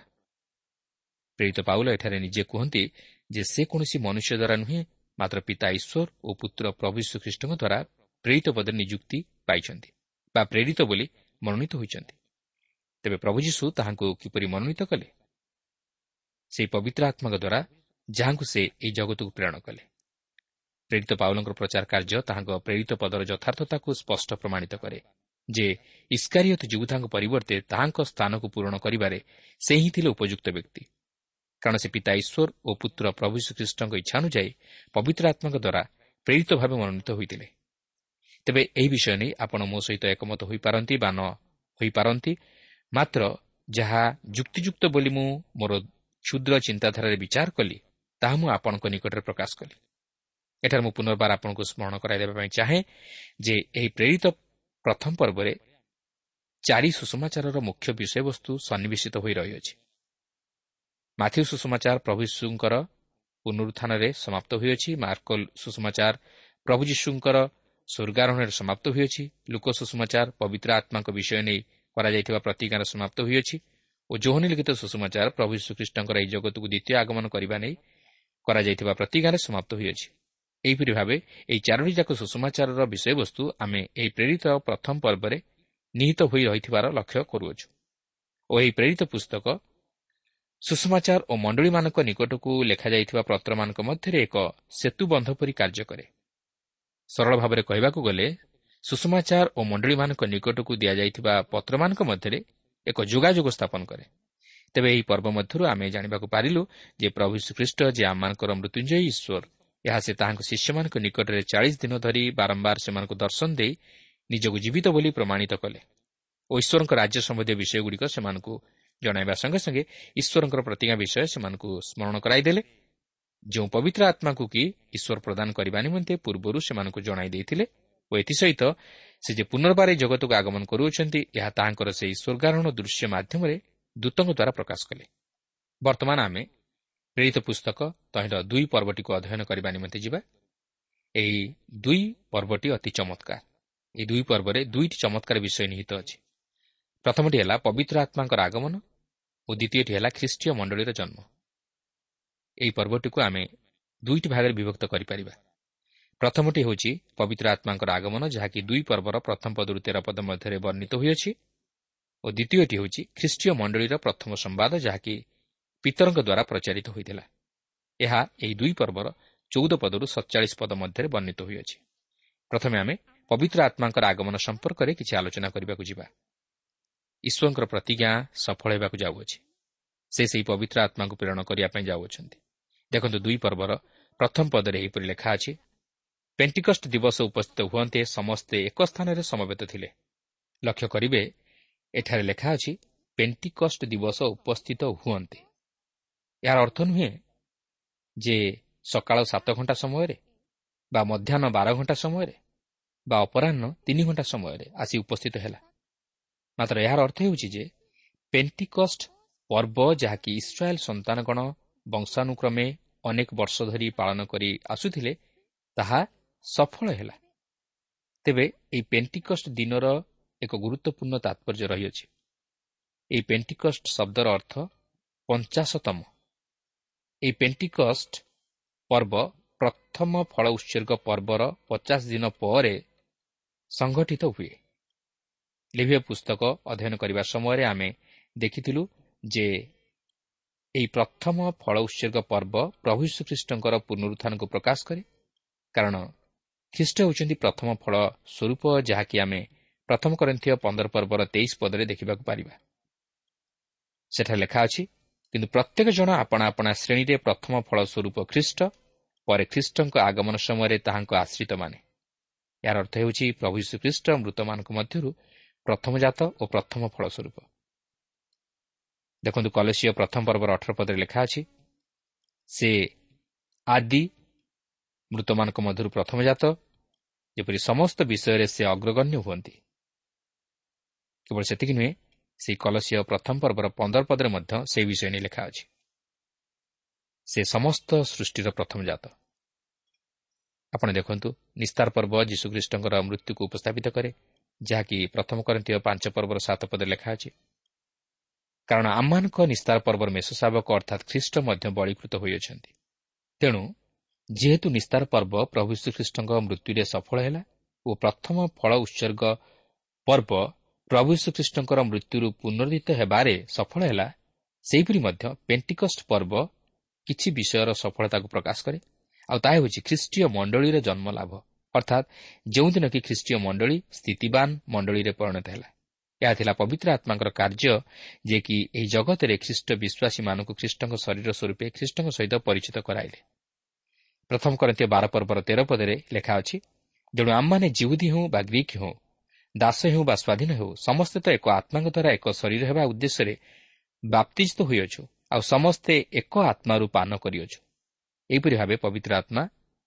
ପ୍ରେରିତ ପାଉଲ ଏଠାରେ ନିଜେ କୁହନ୍ତି ଯେ ସେ କୌଣସି ମନୁଷ୍ୟ ଦ୍ୱାରା ନୁହେଁ ମାତ୍ର ପିତା ଈଶ୍ୱର ଓ ପୁତ୍ର ପ୍ରଭୁ ଶ୍ରୀଖ୍ରୀଷ୍ଟଙ୍କ ଦ୍ୱାରା ପ୍ରେରିତ ପଦରେ ନିଯୁକ୍ତି ପାଇଛନ୍ତି ବା ପ୍ରେରିତ ବୋଲି ମନୋନୀତ ହୋଇଛନ୍ତି। ତେବେ ପ୍ରଭୁ ଯୀଶୁ ତାହାଙ୍କୁ କିପରି ମନୋନୀତ କଲେ? ସେହି ପବିତ୍ର ଆତ୍ମାଙ୍କ ଦ୍ୱାରା ଯାହାଙ୍କୁ ସେ ଏହି ଜଗତକୁ ପ୍ରେରଣ କଲେ। ପ୍ରେରିତ ପାଉଲଙ୍କର ପ୍ରଚାର କାର୍ଯ୍ୟ ତାହାଙ୍କ ପ୍ରେରିତ ପଦର ଯଥାର୍ଥତାକୁ ସ୍ପଷ୍ଟ ପ୍ରମାଣିତ କରେ ଯେ ଇସ୍କାରିୟତ ଯୁଗୁତାଙ୍କ ପରିବର୍ତ୍ତେ ତାହାଙ୍କ ସ୍ଥାନକୁ ପୂରଣ କରିବାରେ ସେ ହିଁ ଥିଲେ ଉପଯୁକ୍ତ ବ୍ୟକ୍ତି। କାରଣ ସେ ପିତା ଈଶ୍ୱର ଓ ପୁତ୍ର ପ୍ରଭୁ ଶ୍ରୀଖ୍ରୀଷ୍ଟଙ୍କ ଇଚ୍ଛା ଅନୁଯାୟୀ ପବିତ୍ର ଆତ୍ମାଙ୍କ ଦ୍ୱାରା ପ୍ରେରିତ ଭାବେ ମନୋନୀତ ହୋଇଥିଲେ। ତେବେ ଏହି ବିଷୟ ନେଇ ଆପଣ ମୋ ସହିତ ଏକମତ ହୋଇପାରନ୍ତି ବା ନ ହୋଇପାରନ୍ତି। ମାତ୍ର ଯାହା ଯୁକ୍ତିଯୁକ୍ତ ବୋଲି ମୁଁ ମୋର କ୍ଷୁଦ୍ର ଚିନ୍ତାଧାରାରେ ବିଚାର କଲି ତାହା ମୁଁ ଆପଣଙ୍କ ନିକଟରେ ପ୍ରକାଶ କଲି। ଏଠାରେ ମୁଁ ପୁନର୍ବାର ଆପଣଙ୍କୁ ସ୍ମରଣ କରାଇଦେବା ପାଇଁ ଚାହେଁ ଯେ ଏହି ପ୍ରେରିତ ପ୍ରଥମ ପର୍ବରେ ଚାରି ସୁଷମାଚାରର ମୁଖ୍ୟ ବିଷୟବସ୍ତୁ ସନ୍ନିବେଶିତ ହୋଇ ରହିଅଛି। ମାଥ୍ୟୁ ସୁଷମାଚାର ପ୍ରଭୁ ଯୀଶୁଙ୍କର ପୁନରୁତ୍ଥାନରେ ସମାପ୍ତ ହୋଇଅଛି। ମାର୍କୋଲ ସୁଷମାଚାର ପ୍ରଭୁ ଯୀଶୁଙ୍କର ସ୍ୱର୍ଗାରୋହଣରେ ସମାପ୍ତ ହୋଇଅଛି। ଲୋକ ସୁଷମାଚାର ପବିତ୍ର ଆତ୍ମାଙ୍କ ବିଷୟ ନେଇ କରାଯାଇଥିବା ପ୍ରତିଜ୍ଞାର ସମାପ୍ତ ହୋଇଅଛି ଓ ଯୌହନୀ ଲିଖିତ ସୁଷମାଚାର ପ୍ରଭୁ ଶ୍ରୀକୃଷ୍ଣଙ୍କର ଏହି ଜଗତକୁ ଦ୍ୱିତୀୟ ଆଗମନ କରିବା ନେଇ କରାଯାଇଥିବା ପ୍ରତିଜ୍ଞାରେ ସମାପ୍ତ ହୋଇଅଛି। ଏହିପରି ଭାବେ ଏହି ଚାରୋଟି ଯାକ ସୁଷମାଚାରର ବିଷୟବସ୍ତୁ ଆମେ ଏହି ପ୍ରେରିତ ପ୍ରଥମ ପର୍ବରେ ନିହିତ ହୋଇ ରହିଥିବାର ଲକ୍ଷ୍ୟ କରୁଅଛୁ ଓ ଏହି ପ୍ରେରିତ ପୁସ୍ତକ ସୁଷମାଚାର ଓ ମଣ୍ଡଳୀମାନଙ୍କ ନିକଟକୁ ଲେଖାଯାଇଥିବା ପତ୍ରମାନଙ୍କ ମଧ୍ୟରେ ଏକ ସେତୁବନ୍ଧ ପରି କାର୍ଯ୍ୟ କରେ। ସରଳ ଭାବରେ କହିବାକୁ ଗଲେ ସୁଷମାଚାର ଓ ମଣ୍ଡଳୀମାନଙ୍କ ନିକଟକୁ ଦିଆଯାଇଥିବା ପତ୍ରମାନଙ୍କ ମଧ୍ୟରେ ଏକ ଯୋଗାଯୋଗ ସ୍ଥାପନ କରେ। ତେବେ ଏହି ପର୍ବ ମଧ୍ୟରୁ ଆମେ ଜାଣିବାକୁ ପାରିଲୁ ଯେ ପ୍ରଭୁ ଶ୍ରୀଖ୍ରୀଷ୍ଟ ଯେ ଆମମାନଙ୍କର ମୃତ୍ୟୁଞ୍ଜୟ ଈଶ୍ୱର ଏହା ସେ ତାହାଙ୍କ ଶିଷ୍ୟମାନଙ୍କ ନିକଟରେ ଚାଳିଶ ଦିନ ଧରି ବାରମ୍ବାର ସେମାନଙ୍କୁ ଦର୍ଶନ ଦେଇ ନିଜକୁ ଜୀବିତ ବୋଲି ପ୍ରମାଣିତ କଲେ ଓ ଈଶ୍ୱରଙ୍କ ରାଜ୍ୟ ସମ୍ବନ୍ଧୀୟ ବିଷୟଗୁଡ଼ିକ ସେମାନଙ୍କୁ ଜଣାଇବା ସଙ୍ଗେ ସଙ୍ଗେ ଈଶ୍ୱରଙ୍କର ପ୍ରତିଜ୍ଞା ବିଷୟ ସେମାନଙ୍କୁ ସ୍ମରଣ କରାଇଦେଲେ ଯେଉଁ ପବିତ୍ର ଆତ୍ମାକୁ କି ଈଶ୍ୱର ପ୍ରଦାନ କରିବା ନିମନ୍ତେ ପୂର୍ବରୁ ସେମାନଙ୍କୁ ଜଣାଇ ଦେଇଥିଲେ ଓ ଏଥିସହିତ ସେ ଯେ ପୁନର୍ବାର ଏହି ଜଗତକୁ ଆଗମନ କରୁଅଛନ୍ତି ଏହା ତାହାଙ୍କର ସେହି ସ୍ୱର୍ଗାରୋହଣ ଦୃଶ୍ୟ ମାଧ୍ୟମରେ ଦୂତଙ୍କ ଦ୍ୱାରା ପ୍ରକାଶ କଲେ। ବର୍ତ୍ତମାନ ଆମେ ପ୍ରେରିତ ପୁସ୍ତକ ତହିଁର ଦୁଇ ପର୍ବଟିକୁ ଅଧ୍ୟୟନ କରିବା ନିମନ୍ତେ ଯିବା। ଏହି ଦୁଇ ପର୍ବଟି ଅତି ଚମତ୍କାର। ଏହି ଦୁଇ ପର୍ବରେ ଦୁଇଟି ଚମତ୍କାର ବିଷୟ ନିହିତ ଅଛି। ପ୍ରଥମଟି ହେଲା ପବିତ୍ର ଆତ୍ମାଙ୍କର ଆଗମନ ଓ ଦ୍ୱିତୀୟଟି ହେଲା ଖ୍ରୀଷ୍ଟୀୟ ମଣ୍ଡଳୀର ଜନ୍ମ। ଏହି ପର୍ବଟିକୁ ଆମେ ଦୁଇଟି ଭାଗରେ ବିଭକ୍ତ କରିପାରିବା। ପ୍ରଥମଟି ହେଉଛି ପବିତ୍ର ଆତ୍ମାଙ୍କର ଆଗମନ ଯାହାକି ଦୁଇ ପର୍ବର ପ୍ରଥମ ପଦରୁ ତେର ପଦ ମଧ୍ୟରେ ବର୍ଣ୍ଣିତ ହୋଇଅଛି। ଓ ଦ୍ୱିତୀୟଟି ହେଉଛି ଖ୍ରୀଷ୍ଟୀୟ ମଣ୍ଡଳୀର ପ୍ରଥମ ସମ୍ବାଦ ଯାହାକି ପିତରଙ୍କ ଦ୍ୱାରା ପ୍ରଚାରିତ ହୋଇଥିଲା। ଏହା ଏହି ଦୁଇ ପର୍ବର ଚଉଦ ପଦରୁ ସତଚାଳିଶ ପଦ ମଧ୍ୟରେ ବର୍ଣ୍ଣିତ ହୋଇଅଛି। ପ୍ରଥମେ ଆମେ ପବିତ୍ର ଆତ୍ମାଙ୍କର ଆଗମନ ସମ୍ପର୍କରେ କିଛି ଆଲୋଚନା କରିବାକୁ ଯିବା। ଈଶ୍ୱରଙ୍କର ପ୍ରତିଜ୍ଞା ସଫଳ ହେବାକୁ ଯାଉଅଛି। ସେ ସେହି ପବିତ୍ର ଆତ୍ମାଙ୍କୁ ପ୍ରେରଣ କରିବା ପାଇଁ ଯାଉଅଛନ୍ତି। ଦେଖନ୍ତୁ ଦୁଇ ପର୍ବର ପ୍ରଥମ ପଦରେ ଏହିପରି ଲେଖା ଅଛି ପେଣ୍ଟିକଷ୍ଟ ଦିବସ ଉପସ୍ଥିତ ହୁଅନ୍ତେ ସମସ୍ତେ ଏକ ସ୍ଥାନରେ ସମବେତ ଥିଲେ। ଲକ୍ଷ୍ୟ କରିବେ ଏଠାରେ ଲେଖା ଅଛି ପେଣ୍ଟିକଷ୍ଟ ଦିବସ ଉପସ୍ଥିତ ହୁଅନ୍ତେ। ଏହାର ଅର୍ଥ ନୁହେଁ ଯେ ସକାଳ ସାତ ଘଣ୍ଟା ସମୟରେ ବା ମଧ୍ୟାହ୍ନ ବାର ଘଣ୍ଟା ସମୟରେ ବା ଅପରାହ୍ନ ତିନି ଘଣ୍ଟା ସମୟରେ ଆସି ଉପସ୍ଥିତ ହେଲା। ମାତ୍ର ଏହାର ଅର୍ଥ ହେଉଛି ଯେ ପେଣ୍ଟିକଷ୍ଟ ପର୍ବ ଯାହାକି ଇସ୍ରାଏଲ୍ ସନ୍ତାନଗଣ ବଂଶାନୁକ୍ରମେ ଅନେକ ବର୍ଷ ଧରି ପାଳନ କରି ଆସୁଥିଲେ ତାହା ସଫଳ ହେଲା। ତେବେ ଏହି ପେଣ୍ଟିକଷ୍ଟ ଦିନର ଏକ ଗୁରୁତ୍ୱପୂର୍ଣ୍ଣ ତାତ୍ପର୍ଯ୍ୟ ରହିଅଛି। ଏହି ପେଣ୍ଟିକଷ୍ଟ ଶବ୍ଦର ଅର୍ଥ ପଞ୍ଚାଶତମ। ଏହି ପେଣ୍ଟିକଷ୍ଟ ପର୍ବ ପ୍ରଥମ ଫଳ ଉତ୍ସର୍ଗ ପର୍ବର ପଚାଶ ଦିନ ପରେ ସଂଘଟିତ ହୁଏ। ଲିଭିୟ ପୁସ୍ତକ ଅଧ୍ୟୟନ କରିବା ସମୟରେ ଆମେ ଦେଖିଥିଲୁ ଯେ ଏହି ପ୍ରଥମ ଫଳ ଉତ୍ସର୍ଗ ପର୍ବ ପ୍ରଭୁ ଶ୍ରୀଖ୍ରୀଷ୍ଟଙ୍କର ପୁନରୁତ୍ଥାନକୁ ପ୍ରକାଶ କରେ। କାରଣ ଖ୍ରୀଷ୍ଟ ହେଉଛନ୍ତି ପ୍ରଥମ ଫଳ ସ୍ୱରୂପ ଯାହାକି ଆମେ ପ୍ରଥମ କରନ୍ଥୀୟ ପନ୍ଦର ପର୍ବର ତେଇଶ ପଦରେ ଦେଖିବାକୁ ପାରିବା। ସେଠାରେ ଲେଖା ଅଛି କିନ୍ତୁ ପ୍ରତ୍ୟେକ ଜଣ ଆପଣା ଆପଣା ଶ୍ରେଣୀରେ ପ୍ରଥମ ଫଳ ସ୍ୱରୂପ ଖ୍ରୀଷ୍ଟ ପରେ ଖ୍ରୀଷ୍ଟଙ୍କ ଆଗମନ ସମୟରେ ତାହାଙ୍କ ଆଶ୍ରିତମାନେ। ଏହାର ଅର୍ଥ ହେଉଛି ପ୍ରଭୁ ଶ୍ରୀଖ୍ରୀଷ୍ଟ ମୃତମାନଙ୍କ ମଧ୍ୟରୁ ପ୍ରଥମ ଜାତ ଓ ପ୍ରଥମ ଫଳ ସ୍ୱରୂପ। ଦେଖନ୍ତୁ କଲେସିୟ ପ୍ରଥମ ପର୍ବର ଅଠର ପଦରେ ଲେଖା ଅଛି ସେ ଆଦି ମୃତମାନଙ୍କ ମଧ୍ୟରୁ ପ୍ରଥମ ଜାତ ଯେପରି ସମସ୍ତ ବିଷୟରେ ସେ ଅଗ୍ରଗଣ୍ୟ ହୁଅନ୍ତି। କେବଳ ସେତିକି ନୁହେଁ ସେହି କଲସିୟ ପ୍ରଥମ ପର୍ବର ପନ୍ଦର ପଦରେ ମଧ୍ୟ ସେହି ବିଷୟ ନେଇ ଲେଖା ଅଛି। ସେ ସମସ୍ତ ସୃଷ୍ଟିର ପ୍ରଥମ ଜାତ। ଆପଣ ଦେଖନ୍ତୁ ନିସ୍ତାର ପର୍ବ ଯୀଶୁଖ୍ରୀଷ୍ଟଙ୍କର ମୃତ୍ୟୁକୁ ଉପସ୍ଥାପିତ କରେ ଯାହାକି ପ୍ରଥମ କରନ୍ତି ପାଞ୍ଚ ପର୍ବର ସାତ ପଦରେ ଲେଖା ଅଛି। କାରଣ ଆମମାନଙ୍କ ନିସ୍ତାର ପର୍ବର ମେଷ ଶାବକ ଅର୍ଥାତ୍ ଖ୍ରୀଷ୍ଟ ମଧ୍ୟ ବଳୀକୃତ ହୋଇଅଛନ୍ତି। ତେଣୁ ଯେହେତୁ ନିସ୍ତାର ପର୍ବ ପ୍ରଭୁ ଶ୍ରୀଖ୍ରୀଷ୍ଟଙ୍କ ମୃତ୍ୟୁରେ ସଫଳ ହେଲା ଓ ପ୍ରଥମ ଫଳ ଉତ୍ସର୍ଗ ପର୍ବ ପ୍ରଭୁ ଶ୍ରୀଖ୍ରୀଷ୍ଟଙ୍କର ମୃତ୍ୟୁରୁ ପୁନରୁଦ୍ଧିତ ହେବାରେ ସଫଳ ହେଲା ସେହିପରି ମଧ୍ୟ ପେଣ୍ଟିକଷ୍ଟ ପର୍ବ କିଛି ବିଷୟର ସଫଳତାକୁ ପ୍ରକାଶ କରେ। ଆଉ ତାହା ହେଉଛି ଖ୍ରୀଷ୍ଟୀୟ ମଣ୍ଡଳୀର ଜନ୍ମ ଲାଭ। ଅର୍ଥାତ୍ ଯେଉଁଦିନ କି ଖ୍ରୀଷ୍ଟୀୟ ମଣ୍ଡଳୀ ସ୍ଥିତିବାନ ମଣ୍ଡଳୀରେ ପରିଣତ ହେଲା। ଏହା ଥିଲା ପବିତ୍ର ଆତ୍ମାଙ୍କର କାର୍ଯ୍ୟ ଯିଏକି ଏହି ଜଗତରେ ଖ୍ରୀଷ୍ଟ ବିଶ୍ୱାସୀମାନଙ୍କୁ ଖ୍ରୀଷ୍ଟଙ୍କ ଶରୀର ସ୍ୱରୂପେ ଖ୍ରୀଷ୍ଟଙ୍କ ସହିତ ପରିଚିତ କରାଇଲେ। ପ୍ରଥମ କରନ୍ତି ବାର ପର୍ବର ତେର ପଦରେ ଲେଖା ଅଛି ତେଣୁ ଆମମାନେ ଜିହୁଦୀ ହେଉ ବା ଗ୍ରୀକ୍ ହେଉ ଦାସ ହେଉ ବା ସ୍ୱାଧୀନ ହେଉ ସମସ୍ତେ ତ ଏକ ଆତ୍ମାଙ୍କ ଦ୍ୱାରା ଏକ ଶରୀର ହେବା ଉଦ୍ଦେଶ୍ୟରେ ବାପ୍ତିଜିତ ହୋଇଅଛୁ ଆଉ ସମସ୍ତେ ଏକ ଆତ୍ମାରୁ ପାନ କରିଅଛୁ। ଏହିପରି ଭାବେ ପବିତ୍ର ଆତ୍ମା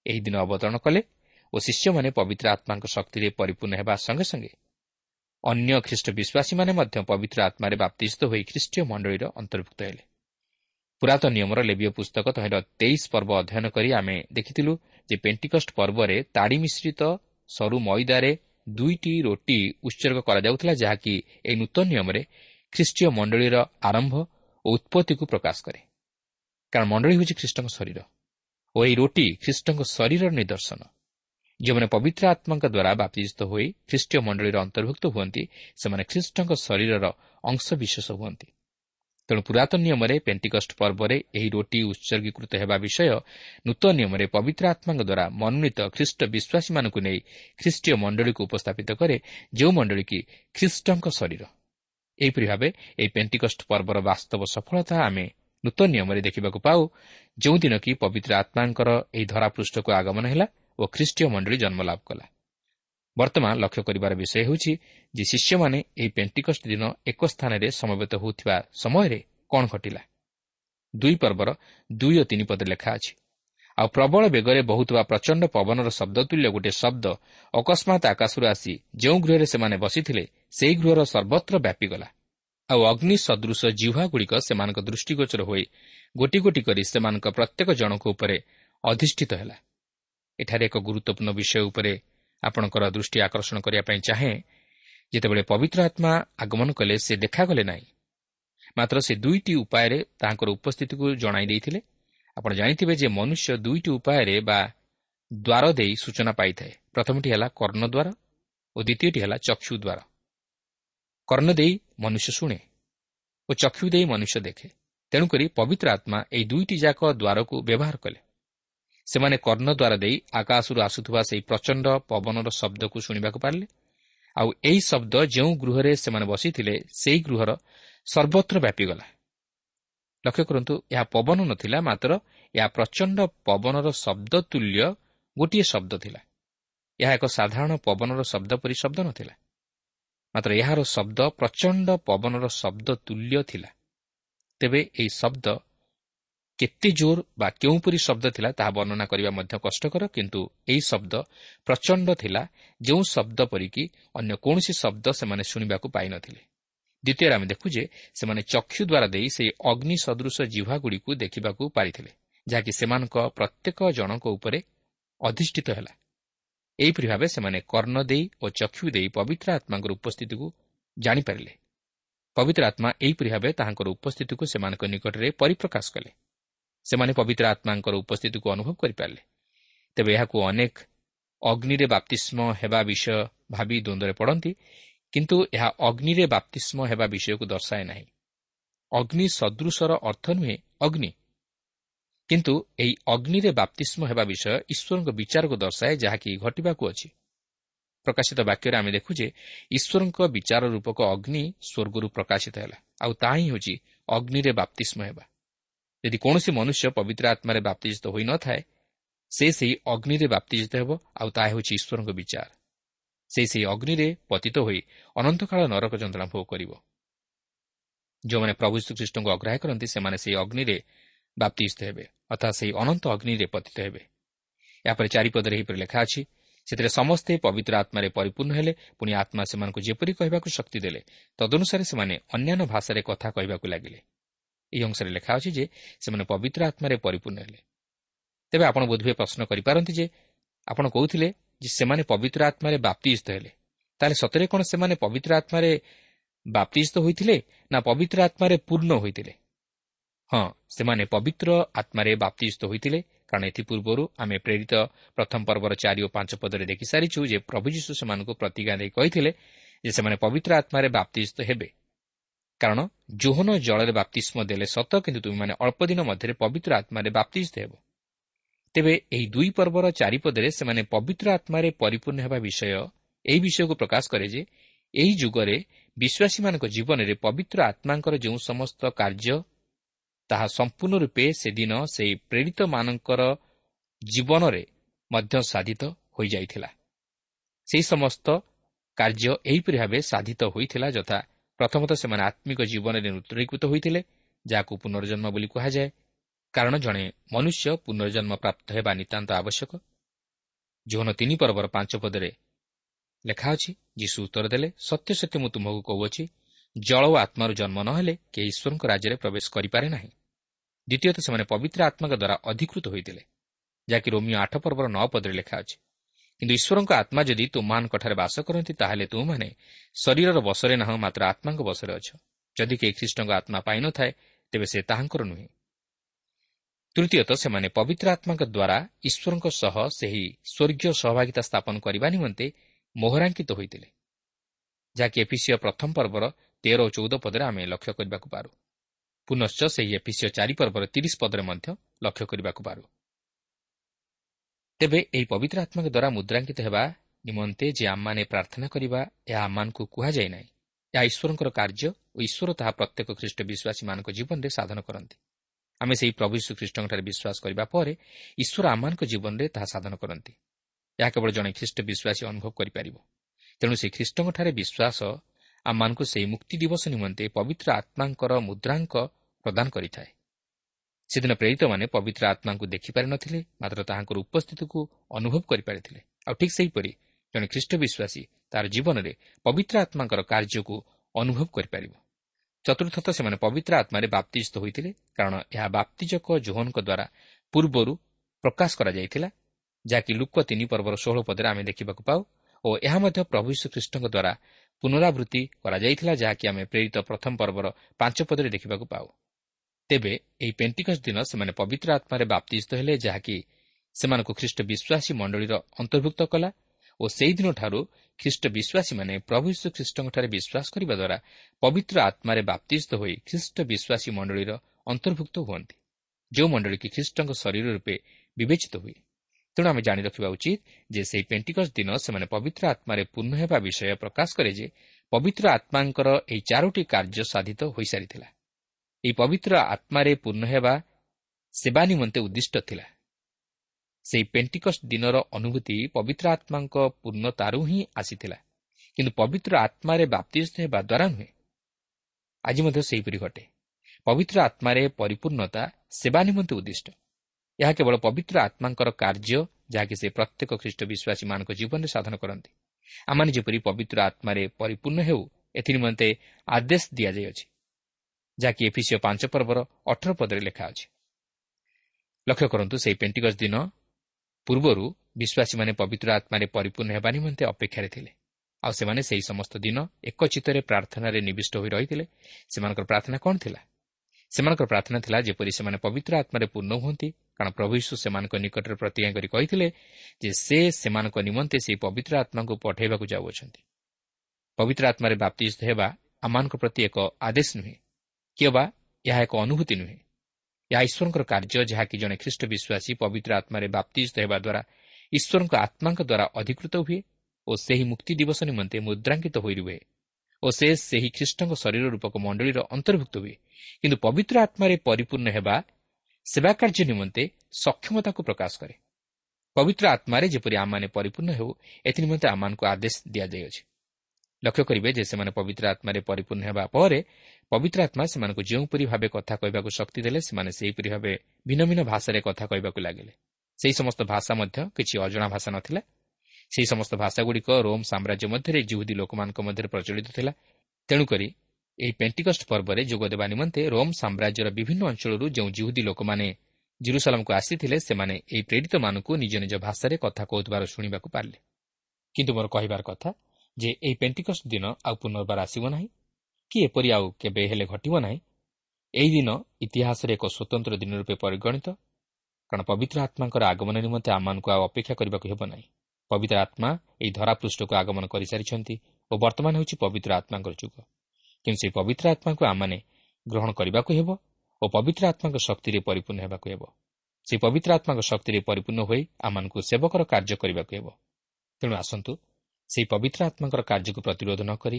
ଏହି ଦିନ ଅବତରଣ କଲେ ଓ ଶିଷ୍ୟମାନେ ପବିତ୍ର ଆତ୍ମାଙ୍କ ଶକ୍ତିରେ ପରିପୂର୍ଣ୍ଣ ହେବା ସଙ୍ଗେ ସଙ୍ଗେ ଅନ୍ୟ ଖ୍ରୀଷ୍ଟ ବିଶ୍ୱାସୀମାନେ ମଧ୍ୟ ପବିତ୍ର ଆତ୍ମାରେ ବାପ୍ତିଷ୍ଠ ହୋଇ ଖ୍ରୀଷ୍ଟୀୟ ମଣ୍ଡଳୀର ଅନ୍ତର୍ଭୁକ୍ତ ହେଲେ। ପୁରାତନ ନିୟମର ଲେବିୟ ପୁସ୍ତକ ତହିଁର ତେଇଶ ପର୍ବ ଅଧ୍ୟୟନ କରି ଆମେ ଦେଖିଥିଲୁ ଯେ ପେଣ୍ଟିକଷ୍ଟ ପର୍ବରେ ତାଡ଼ି ମିଶ୍ରିତ ସରୁ ମଇଦାରେ ଦୁଇଟି ରୋଟି ଉତ୍ସର୍ଗ କରାଯାଉଥିଲା ଯାହାକି ଏହି ନୂତନ ନିୟମରେ ଖ୍ରୀଷ୍ଟୀୟ ମଣ୍ଡଳୀର ଆରମ୍ଭ ଓ ଉତ୍ପତ୍ତିକୁ ପ୍ରକାଶ କରେ। କାରଣ ମଣ୍ଡଳୀ ହେଉଛି ଖ୍ରୀଷ୍ଟଙ୍କ ଶରୀର ଓ ଏହି ରୋଟି ଖ୍ରୀଷ୍ଟଙ୍କ ଶରୀରର ନିଦର୍ଶନ। ଯେଉଁମାନେ ପବିତ୍ର ଆତ୍ମାଙ୍କ ଦ୍ୱାରା ବାପ୍ତିଜିତ ହୋଇ ଖ୍ରୀଷ୍ଟୀୟ ମଣ୍ଡଳୀର ଅନ୍ତର୍ଭୁକ୍ତ ହୁଅନ୍ତି ସେମାନେ ଖ୍ରୀଷ୍ଟଙ୍କ ଶରୀରର ଅଂଶବିଶେଷ ହୁଅନ୍ତି। ତେଣୁ ପୁରାତନ ନିୟମରେ ପେଣ୍ଟିକଷ୍ଟ ପର୍ବରେ ଏହି ରୋଟି ଉତ୍ସର୍ଗୀକୃତ ହେବା ବିଷୟ ନୂତନ ନିୟମରେ ପବିତ୍ର ଆତ୍ମାଙ୍କ ଦ୍ୱାରା ମନୋନୀତ ଖ୍ରୀଷ୍ଟ ବିଶ୍ୱାସୀମାନଙ୍କୁ ନେଇ ଖ୍ରୀଷ୍ଟୀୟ ମଣ୍ଡଳୀକୁ ଉପସ୍ଥାପିତ କରେ ଯେଉଁ ମଣ୍ଡଳୀ କି ଖ୍ରୀଷ୍ଟଙ୍କ ଶରୀର। ଏହିପରି ଭାବେ ଏହି ପେଣ୍ଟିକଷ୍ଟ ପର୍ବର ବାସ୍ତବ ସଫଳତା ଆମେ ନୂତନ ନିୟମରେ ଦେଖିବାକୁ ପାଉ ଯେଉଁଦିନ କି ପବିତ୍ର ଆତ୍ମାଙ୍କର ଏହି ଧରାପୃଷ୍ଠକୁ ଆଗମନ ହେଲା ଓ ଖ୍ରୀଷ୍ଟୀୟ ମଣ୍ଡଳୀ ଜନ୍ମଲାଭ କଲା। ବର୍ତ୍ତମାନ ଲକ୍ଷ୍ୟ କରିବାର ବିଷୟ ହେଉଛି ଯେ ଶିଷ୍ୟମାନେ ଏହି ପେଣ୍ଟିକଷ୍ଟ ଦିନ ଏକ ସ୍ଥାନରେ ସମବେତ ହେଉଥିବା ସମୟରେ କ'ଣ ଘଟିଲା। ଦୁଇ ପର୍ବର ଦୁଇ ଓ ତିନି ପଦରେ ଲେଖା ଅଛି ଆଉ ପ୍ରବଳ ବେଗରେ ବହୁଥିବା ପ୍ରଚଣ୍ଡ ପବନର ଶବ୍ଦ ତୁଲ୍ୟ ଗୋଟିଏ ଶବ୍ଦ ଅକସ୍ମାତ୍ ଆକାଶରୁ ଆସି ଯେଉଁ ଗୃହରେ ସେମାନେ ବସିଥିଲେ ସେହି ଗୃହର ସର୍ବତ୍ର ବ୍ୟାପିଗଲା। ଆଉ ଅଗ୍ନି ସଦୃଶ ଜିହ୍ୱାଗୁଡ଼ିକ ସେମାନଙ୍କ ଦୃଷ୍ଟିଗୋଚର ହୋଇ ଗୋଟି ଗୋଟି କରି ସେମାନଙ୍କ ପ୍ରତ୍ୟେକ ଜଣଙ୍କ ଉପରେ ଅଧିଷ୍ଠିତ ହେଲା। ଏଠାରେ ଏକ ଗୁରୁତ୍ୱପୂର୍ଣ୍ଣ ବିଷୟ ଉପରେ ଆପଣଙ୍କର ଦୃଷ୍ଟି ଆକର୍ଷଣ କରିବା ପାଇଁ ଚାହେଁ। ଯେତେବେଳେ ପବିତ୍ର ଆତ୍ମା ଆଗମନ କଲେ ସେ ଦେଖାଗଲେ ନାହିଁ। ମାତ୍ର ସେ ଦୁଇଟି ଉପାୟରେ ତାହାଙ୍କର ଉପସ୍ଥିତିକୁ ଜଣାଇ ଦେଇଥିଲେ। ଆପଣ ଜାଣିଥିବେ ଯେ ମନୁଷ୍ୟ ଦୁଇଟି ଉପାୟରେ ବା ଦ୍ୱାର ଦେଇ ସୂଚନା ପାଇଥାଏ। ପ୍ରଥମଟି ହେଲା କର୍ଣ୍ଣଦ୍ୱାର ଓ ଦ୍ୱିତୀୟଟି ହେଲା ଚକ୍ଷୁ ଦ୍ୱାର କର୍ଣ୍ଣ ଦେଇ ମନୁଷ୍ୟ ଶୁଣେ ଓ ଚକ୍ଷୁ ଦେଇ ମନୁଷ୍ୟ ଦେଖେ। ତେଣୁକରି ପବିତ୍ର ଆତ୍ମା ଏହି ଦୁଇଟି ଯାକ ଦ୍ୱାରକୁ ବ୍ୟବହାର କଲେ। ସେମାନେ କର୍ଣ୍ଣ ଦ୍ୱାର ଦେଇ ଆକାଶରୁ ଆସୁଥିବା ସେହି ପ୍ରଚଣ୍ଡ ପବନର ଶବ୍ଦକୁ ଶୁଣିବାକୁ ପାରିଲେ ଆଉ ଏହି ଶବ୍ଦ ଯେଉଁ ଗୃହରେ ସେମାନେ ବସିଥିଲେ ସେହି ଗୃହର ସର୍ବତ୍ର ବ୍ୟାପିଗଲା। ଲକ୍ଷ୍ୟ କରନ୍ତୁ ଏହା ପବନ ନଥିଲା ମାତ୍ର ଏହା ପ୍ରଚଣ୍ଡ ପବନର ଶବ୍ଦ ତୁଲ୍ୟ ଗୋଟିଏ ଶବ୍ଦ ଥିଲା। ଏହା ଏକ ସାଧାରଣ ପବନର ଶବ୍ଦ ପରି ଶବ୍ଦ ନଥିଲା। ମାତ୍ର ଏହାର ଶବ୍ଦ ପ୍ରଚଣ୍ଡ ପବନର ଶବ୍ଦ ତୁଲ୍ୟ ଥିଲା। ତେବେ ଏହି ଶବ୍ଦ କେତେ ଜୋର ବା କେଉଁପରି ଶବ୍ଦ ଥିଲା ତାହା ବର୍ଣ୍ଣନା କରିବା ମଧ୍ୟ କଷ୍ଟକର କିନ୍ତୁ ଏହି ଶବ୍ଦ ପ୍ରଚଣ୍ଡ ଥିଲା ଯେଉଁ ଶବ୍ଦ ପରିକି ଅନ୍ୟ କୌଣସି ଶବ୍ଦ ସେମାନେ ଶୁଣିବାକୁ ପାଇନଥିଲେ ଦ୍ୱିତୀୟରେ ଆମେ ଦେଖୁ ଯେ ସେମାନେ ଚକ୍ଷୁ ଦ୍ୱାରା ଦେଇ ସେହି ଅଗ୍ନି ସଦୃଶ ଜିହ୍ୱାଗୁଡ଼ିକୁ ଦେଖିବାକୁ ପାରିଥିଲେ ଯାହାକି ସେମାନଙ୍କ ପ୍ରତ୍ୟେକ ଜଣଙ୍କ ଉପରେ ଅଧିଷ୍ଠିତ ହେଲା। ଏହିପରି ଭାବେ ସେମାନେ କର୍ଣ୍ଣ ଦେଇ ଓ ଚକ୍ଷୁ ଦେଇ ପବିତ୍ର ଆତ୍ମାଙ୍କର ଉପସ୍ଥିତିକୁ ଜାଣିପାରିଲେ। ପବିତ୍ର ଆତ୍ମା ଏହିପରି ଭାବେ ତାହାଙ୍କର ଉପସ୍ଥିତିକୁ ସେମାନଙ୍କ ନିକଟରେ ପରିପ୍ରକାଶ କଲେ। ସେମାନେ ପବିତ୍ର ଆତ୍ମାଙ୍କର ଉପସ୍ଥିତିକୁ ଅନୁଭବ କରିପାରିଲେ। ତେବେ ଏହାକୁ ଅନେକ ଅଗ୍ନିରେ ବାପ୍ତିଷ୍ମ ହେବା ବିଷୟ ଭାବି ଦ୍ୱନ୍ଦ୍ୱରେ ପଡ଼ନ୍ତି କିନ୍ତୁ ଏହା ଅଗ୍ନିରେ ବାପ୍ତିଷ୍ମ ହେବା ବିଷୟକୁ ଦର୍ଶାଏ ନାହିଁ। ଅଗ୍ନି ସଦୃଶର ଅର୍ଥ ନୁହେଁ ଅଗ୍ନି। କିନ୍ତୁ ଏହି ଅଗ୍ନିରେ ବାପ୍ତିଷ୍ମ ହେବା ବିଷୟ ଈଶ୍ୱରଙ୍କ ବିଚାରକୁ ଦର୍ଶାଏ ଯାହାକି ଘଟିବାକୁ ଅଛି। ପ୍ରକାଶିତ ବାକ୍ୟରେ ଆମେ ଦେଖୁ ଯେ ଈଶ୍ୱରଙ୍କ ବିଚାର ରୂପକ ଅଗ୍ନି ସ୍ୱର୍ଗରୁ ପ୍ରକାଶିତ ହେଲା। ଆଉ ତାହା ହିଁ ହେଉଛି ଅଗ୍ନିରେ ବାପ୍ତିଷ୍ମ ହେବା। ଯଦି କୌଣସି ମନୁଷ୍ୟ ପବିତ୍ର ଆତ୍ମାରେ ବାପ୍ତିଜିତ ହୋଇନଥାଏ ସେ ସେହି ଅଗ୍ନିରେ ବାପ୍ତିଜିତ ହେବ ଆଉ ତାହା ହେଉଛି ଈଶ୍ୱରଙ୍କ ବିଚାର। ସେ ସେହି ଅଗ୍ନିରେ ପତିତ ହୋଇ ଅନନ୍ତକାଳ ନରକ ଯନ୍ତ୍ରଣା ଭୋଗ କରିବ। ଯେଉଁମାନେ ପ୍ରଭୁ ଶ୍ରୀକୃଷ୍ଣଙ୍କୁ ଅଗ୍ରାହ୍ୟ କରନ୍ତି ସେମାନେ ସେହି ଅଗ୍ନିରେ ବାପ୍ତିଜିତ ହେବେ ଅର୍ଥାତ୍ ସେହି ଅନନ୍ତ ଅଗ୍ନିରେ ପତିତ ହେବେ। ଏହାପରେ ଚାରିପଦରେ ଏହିପରି ଲେଖା ଅଛି ସେଥିରେ ସମସ୍ତେ ପବିତ୍ର ଆତ୍ମାରେ ପରିପୂର୍ଣ୍ଣ ହେଲେ ପୁଣି ଆତ୍ମା ସେମାନଙ୍କୁ ଯେପରି କହିବାକୁ ଶକ୍ତି ଦେଲେ ତଦନୁସାରେ ସେମାନେ ଅନ୍ୟାନ୍ୟ ଭାଷାରେ କଥା କହିବାକୁ ଲାଗିଲେ। ଏହି ଅଂଶରେ ଲେଖା ଅଛି ଯେ ସେମାନେ ପବିତ୍ର ଆତ୍ମାରେ ପରିପୂର୍ଣ୍ଣ ହେଲେ। ତେବେ ଆପଣ ବୋଧହୁଏ ପ୍ରଶ୍ନ କରିପାରନ୍ତି ଯେ ଆପଣ କହୁଥିଲେ ଯେ ସେମାନେ ପବିତ୍ର ଆତ୍ମାରେ ବାପ୍ତିଜିତ ହେଲେ। ତାହେଲେ ସତରେ କ'ଣ ସେମାନେ ପବିତ୍ର ଆତ୍ମାରେ ବାପ୍ତିଜିତ ହୋଇଥିଲେ ନା ପବିତ୍ର ଆତ୍ମାରେ ପୂର୍ଣ୍ଣ ହୋଇଥିଲେ? ହଁ ସେମାନେ ପବିତ୍ର ଆତ୍ମାରେ ବାପ୍ତିଜିତ ହୋଇଥିଲେ କାରଣ ଏଥିପୂର୍ବରୁ ଆମେ ପ୍ରେରିତ ପ୍ରଥମ ପର୍ବର ଚାରି ଓ ପାଞ୍ଚ ପଦରେ ଦେଖିସାରିଛୁ ଯେ ପ୍ରଭୁ ଯୀଶୁ ସେମାନଙ୍କୁ ପ୍ରତିଜ୍ଞା ଦେଇ କହିଥିଲେ ଯେ ସେମାନେ ପବିତ୍ର ଆତ୍ମାରେ ବାପ୍ତିଜିତ ହେବେ। କାରଣ ଜୋହନ ଜଳରେ ବାପ୍ତିଷ୍ମ ଦେଲେ ସତ କିନ୍ତୁ ତୁମେମାନେ ଅଳ୍ପ ଦିନ ମଧ୍ୟରେ ପବିତ୍ର ଆତ୍ମାରେ ବାପ୍ତିଜିତ ହେବ ତେବେ ଏହି ଦୁଇ ପର୍ବର ଚାରିପଦରେ ସେମାନେ ପବିତ୍ର ଆତ୍ମାରେ ପରିପୂର୍ଣ୍ଣ ହେବା ବିଷୟ ଏହି ବିଷୟକୁ ପ୍ରକାଶ କରେ ଯେ ଏହି ଯୁଗରେ ବିଶ୍ୱାସୀମାନଙ୍କ ଜୀବନରେ ପବିତ୍ର ଆତ୍ମାଙ୍କର ଯେଉଁ ସମସ୍ତ କାର୍ଯ୍ୟ ତାହା ସମ୍ପୂର୍ଣ୍ଣ ରୂପେ ସେଦିନ ସେହି ପ୍ରେରିତମାନଙ୍କର ଜୀବନରେ ମଧ୍ୟ ସାଧିତ ହୋଇଯାଇଥିଲା ସେହି ସମସ୍ତ କାର୍ଯ୍ୟ ଏହିପରି ଭାବେ ସାଧିତ ହୋଇଥିଲା ଯଥା ପ୍ରଥମତଃ ସେମାନେ ଆତ୍ମିକ ଜୀବନରେ ନୂତନୀକୃତ ହୋଇଥିଲେ ଯାହାକୁ ପୁନର୍ଜନ୍ମ ବୋଲି କୁହାଯାଏ। କାରଣ ଜଣେ ମନୁଷ୍ୟ ପୁନର୍ଜନ୍ମ ପ୍ରାପ୍ତ ହେବା ନିତାନ୍ତ ଆବଶ୍ୟକ। ଜୋହନ ତିନି ପର୍ବର ପାଞ୍ଚ ପଦରେ ଲେଖା ଅଛି ଯୀଶୁ ଉତ୍ତର ଦେଲେ ସତ୍ୟ ସତ୍ୟ ମୁଁ ତୁମକୁ କହୁଅଛି ଜଳ ଓ ଆତ୍ମାରୁ ଜନ୍ମ ନ ହେଲେ କେହି ଈଶ୍ୱରଙ୍କ ରାଜ୍ୟରେ ପ୍ରବେଶ କରିପାରେ ନାହିଁ। ଦ୍ୱିତୀୟତଃ ସେମାନେ ପବିତ୍ର ଆତ୍ମାଙ୍କ ଦ୍ୱାରା ଅଧିକୃତ ହୋଇଥିଲେ ଯାହାକି ରୋମିଓ ଆଠ ପର୍ବର ନଅ ପଦରେ ଲେଖା ଅଛି। କିନ୍ତୁ ଈଶ୍ୱରଙ୍କ ଆତ୍ମା ଯଦି ତୁମମାନଙ୍କଠାରେ ବାସ କରନ୍ତି ତାହେଲେ ତୁମମାନେ ଶରୀରର ବସରେ ନାହଁ ମାତ୍ର ଆତ୍ମାଙ୍କ ବସରେ ଅଛ। ଯଦି କେହି ଖ୍ରୀଷ୍ଟଙ୍କ ଆତ୍ମା ପାଇନଥାଏ ତେବେ ସେ ତାହାଙ୍କର ନୁହେଁ। ତୃତୀୟତଃ ସେମାନେ ପବିତ୍ର ଆତ୍ମାଙ୍କ ଦ୍ୱାରା ଈଶ୍ୱରଙ୍କ ସହ ସେହି ସ୍ୱର୍ଗୀୟ ସହଭାଗିତା ସ୍ଥାପନ କରିବା ନିମନ୍ତେ ମୋହରାଙ୍କିତ ହୋଇଥିଲେ ଯାହାକି ଏପିସିଓ ପ୍ରଥମ ପର୍ବର ତେର ଓ ଚଉଦ ପଦରେ ଆମେ ଲକ୍ଷ୍ୟ କରିବାକୁ ପାରୁ। ପୁନଶ୍ଚ ସେହି ଏପିସିଓ ଚାରି ପର୍ବର ତିରିଶ ପଦରେ ମଧ୍ୟ ଲକ୍ଷ୍ୟ କରିବାକୁ ପାରୁ। ତେବେ ଏହି ପବିତ୍ର ଆତ୍ମାଙ୍କ ଦ୍ୱାରା ମୁଦ୍ରାଙ୍କିତ ହେବା ନିମନ୍ତେ ଯେ ଆମମାନେ ପ୍ରାର୍ଥନା କରିବା ଏହା ଆମମାନଙ୍କୁ କୁହାଯାଇ ନାହିଁ। ଏହା ଈଶ୍ୱରଙ୍କର କାର୍ଯ୍ୟ ଓ ଈଶ୍ୱର ତାହା ପ୍ରତ୍ୟେକ ଖ୍ରୀଷ୍ଟ ବିଶ୍ୱାସୀମାନଙ୍କ ଜୀବନରେ ସାଧନ କରନ୍ତି। ଆମେ ସେହି ପ୍ରଭୁ ଶ୍ରୀଖ୍ରୀଷ୍ଟଙ୍କଠାରେ ବିଶ୍ୱାସ କରିବା ପରେ ଈଶ୍ୱର ଆମମାନଙ୍କ ଜୀବନରେ ତାହା ସାଧନ କରନ୍ତି। ଏହା କେବଳ ଜଣେ ଖ୍ରୀଷ୍ଟ ବିଶ୍ୱାସୀ ଅନୁଭବ କରିପାରିବ। ତେଣୁ ସେହି ଖ୍ରୀଷ୍ଟଙ୍କଠାରେ ବିଶ୍ୱାସ ଆମମାନଙ୍କୁ ସେହି ମୁକ୍ତି ଦିବସ ନିମନ୍ତେ ପବିତ୍ର ଆତ୍ମାଙ୍କର ମୁଦ୍ରାଙ୍କ ପ୍ରଦାନ କରିଥାଏ। ସେଦିନ ପ୍ରେରିତମାନେ ପବିତ୍ର ଆତ୍ମାଙ୍କୁ ଦେଖିପାରିନଥିଲେ ମାତ୍ର ତାହାଙ୍କର ଉପସ୍ଥିତିକୁ ଅନୁଭବ କରିପାରିଥିଲେ। ଆଉ ଠିକ୍ ସେହିପରି ଜଣେ ଖ୍ରୀଷ୍ଟ ବିଶ୍ୱାସୀ ତାହାର ଜୀବନରେ ପବିତ୍ର ଆତ୍ମାଙ୍କର କାର୍ଯ୍ୟକୁ ଅନୁଭବ କରିପାରିବ। ଚତୁର୍ଥତଃ ସେମାନେ ପବିତ୍ର ଆତ୍ମାରେ ବାପ୍ତିଜିତ ହୋଇଥିଲେ କାରଣ ଏହା ବାପ୍ତିଜକ ଜୋହନଙ୍କ ଦ୍ୱାରା ପୂର୍ବରୁ ପ୍ରକାଶ କରାଯାଇଥିଲା ଯାହାକି ଲୁକ ତିନି ପର୍ବର ଷୋହଳ ପଦରେ ଆମେ ଦେଖିବାକୁ ପାଉ ଓ ଏହା ମଧ୍ୟ ପ୍ରଭୁ ଶ୍ରୀଖ୍ରୀଷ୍ଟଙ୍କ ଦ୍ୱାରା ପୁନରାବୃତ୍ତି କରାଯାଇଥିଲା ଯାହାକି ଆମେ ପ୍ରେରିତ ପ୍ରଥମ ପର୍ବର ପାଞ୍ଚ ପଦରେ ଦେଖିବାକୁ ପାଉ। ତେବେ ଏହି ପେଣ୍ଟିକସ୍ ଦିନ ସେମାନେ ପବିତ୍ର ଆତ୍ମାରେ ବାପ୍ତିଜିତ ହେଲେ ଯାହାକି ସେମାନଙ୍କୁ ଖ୍ରୀଷ୍ଟ ବିଶ୍ୱାସୀ ମଣ୍ଡଳୀର ଅନ୍ତର୍ଭୁକ୍ତ କଲା ଓ ସେହିଦିନଠାରୁ ଖ୍ରୀଷ୍ଟ ବିଶ୍ୱାସୀମାନେ ପ୍ରଭୁ ଶ୍ରୀଖ୍ରୀଷ୍ଟଙ୍କଠାରେ ବିଶ୍ୱାସ କରିବା ଦ୍ୱାରା ପବିତ୍ର ଆତ୍ମାରେ ବାପ୍ତିଜିତ ହୋଇ ଖ୍ରୀଷ୍ଟ ବିଶ୍ୱାସୀ ମଣ୍ଡଳୀର ଅନ୍ତର୍ଭୁକ୍ତ ହୁଅନ୍ତି ଯେଉଁ ମଣ୍ଡଳୀ କି ଖ୍ରୀଷ୍ଟଙ୍କ ଶରୀର ରୂପେ ବିବେଚିତ ହୁଏ। ତେଣୁ ଆମେ ଜାଣି ରଖିବା ଉଚିତ ଯେ ସେହି ପେଣ୍ଟିକସ୍ ଦିନ ସେମାନେ ପବିତ୍ର ଆତ୍ମାରେ ପୂର୍ଣ୍ଣ ହେବା ବିଷୟ ପ୍ରକାଶ କରେ ଯେ ପବିତ୍ର ଆତ୍ମାଙ୍କର ଏହି ଚାରୋଟି କାର୍ଯ୍ୟ ସାଧିତ ହୋଇସାରିଥିଲା। ଏହି ପବିତ୍ର ଆତ୍ମାରେ ପୂର୍ଣ୍ଣ ହେବା ସେବା ନିମନ୍ତେ ଉଦ୍ଦିଷ୍ଟ ଥିଲା। ସେହି ପେଣ୍ଟିକସ୍ ଦିନର ଅନୁଭୂତି ପବିତ୍ର ଆତ୍ମାଙ୍କ ପୂର୍ଣ୍ଣତାରୁ ହିଁ ଆସିଥିଲା। କିନ୍ତୁ ପବିତ୍ର ଆତ୍ମାରେ ବାପ୍ତିଷ୍ଠ ହେବା ଦ୍ୱାରା ନୁହେଁ। ଆଜି ମଧ୍ୟ ସେହିପରି ଘଟେ। ପବିତ୍ର ଆତ୍ମାରେ ପରିପୂର୍ଣ୍ଣତା ସେବା ନିମନ୍ତେ ଉଦ୍ଦିଷ୍ଟ। ଏହା କେବଳ ପବିତ୍ର ଆତ୍ମାଙ୍କର କାର୍ଯ୍ୟ ଯାହାକି ସେ ପ୍ରତ୍ୟେକ ଖ୍ରୀଷ୍ଟ ବିଶ୍ୱାସୀମାନଙ୍କ ଜୀବନରେ ସାଧନ କରନ୍ତି। ଆମମାନେ ଯେପରି ପବିତ୍ର ଆତ୍ମାରେ ପରିପୂର୍ଣ୍ଣ ହେଉ ଏଥିନିମନ୍ତେ ଆଦେଶ ଦିଆଯାଇଅଛି। ଯାହାକି ଏଫିସିଓ ପାଞ୍ଚ ପର୍ବର ଅଠର ପଦରେ ଲେଖା ଅଛି। ଲକ୍ଷ୍ୟ କରନ୍ତୁ ସେହି ପେଣ୍ଟିଗସ୍ ଦିନ ପୂର୍ବରୁ ବିଶ୍ୱାସୀମାନେ ପବିତ୍ର ଆତ୍ମାରେ ପରିପୂର୍ଣ୍ଣ ହେବା ନିମନ୍ତେ ଅପେକ୍ଷାରେ ଥିଲେ। ଆଉ ସେମାନେ ସେହି ସମସ୍ତ ଦିନ ଏକଚିତରେ ପ୍ରାର୍ଥନାରେ ନିବିଷ୍ଟ ହୋଇ ରହିଥିଲେ। ସେମାନଙ୍କର ପ୍ରାର୍ଥନା କ'ଣ ଥିଲା? ସେମାନଙ୍କର ପ୍ରାର୍ଥନା ଥିଲା ଯେପରି ସେମାନେ ପବିତ୍ର ଆତ୍ମାରେ ପୂର୍ଣ୍ଣ ହୁଅନ୍ତି। କାରଣ ପ୍ରଭୁ ଯୀଶୁ ସେମାନଙ୍କ ନିକଟରେ ପ୍ରତିଜ୍ଞା କରି କହିଥିଲେ ଯେ ସେ ସେମାନଙ୍କ ନିମନ୍ତେ ସେହି ପବିତ୍ର ଆତ୍ମାଙ୍କୁ ପଠାଇବାକୁ ଯାଉଅଛନ୍ତି। ପବିତ୍ର ଆତ୍ମାରେ ବାପ୍ତିଷ୍ଠ ହେବା ଆମମାନଙ୍କ ପ୍ରତି ଏକ ଆଦେଶ ନୁହେଁ। କିଏ ବା ଏହା ଏକ ଅନୁଭୂତି ନୁହେଁ। ଏହା ଈଶ୍ୱରଙ୍କର କାର୍ଯ୍ୟ ଯାହାକି ଜଣେ ଖ୍ରୀଷ୍ଟ ବିଶ୍ୱାସୀ ପବିତ୍ର ଆତ୍ମାରେ ବାପ୍ତିଷ୍ଠ ହେବା ଦ୍ୱାରା ଈଶ୍ୱରଙ୍କ ଆତ୍ମାଙ୍କ ଦ୍ୱାରା ଅଧିକୃତ ହୁଏ ଓ ସେହି ମୁକ୍ତି ଦିବସ ନିମନ୍ତେ ମୁଦ୍ରାଙ୍କିତ ହୋଇ ରୁହେ ଓ ସେ ସେହି ଖ୍ରୀଷ୍ଟଙ୍କ ଶରୀର ରୂପକ ମଣ୍ଡଳୀର ଅନ୍ତର୍ଭୁକ୍ତ ହୁଏ। କିନ୍ତୁ ପବିତ୍ର ଆତ୍ମାରେ ପରିପୂର୍ଣ୍ଣ ହେବା ସେବା କାର୍ଯ୍ୟ ନିମନ୍ତେ ସକ୍ଷମତାକୁ ପ୍ରକାଶ କରେ। ପବିତ୍ର ଆତ୍ମାରେ ଯେପରି ଆମମାନେ ପରିପୂର୍ଣ୍ଣ ହେଉ ଏଥିନିମନ୍ତେ ଆମମାନଙ୍କୁ ଆଦେଶ ଦିଆଯାଇଅଛି। ଲକ୍ଷ୍ୟ କରିବେ ଯେ ସେମାନେ ପବିତ୍ର ଆତ୍ମାରେ ପରିପୂର୍ଣ୍ଣ ହେବା ପରେ ପବିତ୍ର ଆତ୍ମା ସେମାନଙ୍କୁ ଯେଉଁପରି ଭାବେ କଥା କହିବାକୁ ଶକ୍ତି ଦେଲେ ସେମାନେ ସେହିପରି ଭାବେ ଭିନ୍ନ ଭିନ୍ନ ଭାଷାରେ କଥା କହିବାକୁ ଲାଗିଲେ। ସେହି ସମସ୍ତ ଭାଷା ମଧ୍ୟ କିଛି ଅଜଣା ଭାଷା ନଥିଲା। ସେହି ସମସ୍ତ ଭାଷାଗୁଡ଼ିକ ରୋମ୍ ସାମ୍ରାଜ୍ୟ ମଧ୍ୟରେ ଜିହୁଦୀ ଲୋକମାନଙ୍କ ମଧ୍ୟରେ ପ୍ରଚଳିତ ଥିଲା। ତେଣୁକରି ଏହି ପେଣ୍ଟିକଷ୍ଟ ପର୍ବରେ ଯୋଗ ଦେବା ନିମନ୍ତେ ରୋମ୍ ସାମ୍ରାଜ୍ୟର ବିଭିନ୍ନ ଅଞ୍ଚଳରୁ ଯେଉଁ ଜିହୁଦୀ ଲୋକମାନେ ଜିରୁସାଲାମକୁ ଆସିଥିଲେ ସେମାନେ ଏହି ପ୍ରେରିତମାନଙ୍କୁ ନିଜ ନିଜ ଭାଷାରେ କଥା କହୁଥିବାର ଶୁଣିବାକୁ ପାରିଲେ କିନ୍ତୁ ମୋର କହିବାର କଥା ଯେ ଏହି ପେଣ୍ଟିକଷ୍ଟ ଦିନ ଆଉ ପୁନର୍ବାର ଆସିବ ନାହିଁ କି ଏପରି ଆଉ କେବେ ହେଲେ ଘଟିବ ନାହିଁ ଏହି ଦିନ ଇତିହାସରେ ଏକ ସ୍ୱତନ୍ତ୍ର ଦିନ ରୂପେ ପରିଗଣିତ କାରଣ ପବିତ୍ର ଆତ୍ମାଙ୍କର ଆଗମନ ନିମନ୍ତେ ଆମମାନଙ୍କୁ ଆଉ ଅପେକ୍ଷା କରିବାକୁ ହେବ ନାହିଁ। ପବିତ୍ର ଆତ୍ମା ଏହି ଧରାପୃଷ୍ଠକୁ ଆଗମନ କରିସାରିଛନ୍ତି ଓ ବର୍ତ୍ତମାନ ହେଉଛି ପବିତ୍ର ଆତ୍ମାଙ୍କର ଯୁଗ। କିନ୍ତୁ ସେହି ପବିତ୍ର ଆତ୍ମାକୁ ଆମମାନେ ଗ୍ରହଣ କରିବାକୁ ହେବ ଓ ପବିତ୍ର ଆତ୍ମାଙ୍କ ଶକ୍ତିରେ ପରିପୂର୍ଣ୍ଣ ହେବାକୁ ହେବ। ସେହି ପବିତ୍ର ଆତ୍ମାଙ୍କ ଶକ୍ତିରେ ପରିପୂର୍ଣ୍ଣ ହୋଇ ଆମମାନଙ୍କୁ ସେବକର କାର୍ଯ୍ୟ କରିବାକୁ ହେବ। ତେଣୁ ଆସନ୍ତୁ ସେହି ପବିତ୍ର ଆତ୍ମାଙ୍କର କାର୍ଯ୍ୟକୁ ପ୍ରତିରୋଧ ନ କରି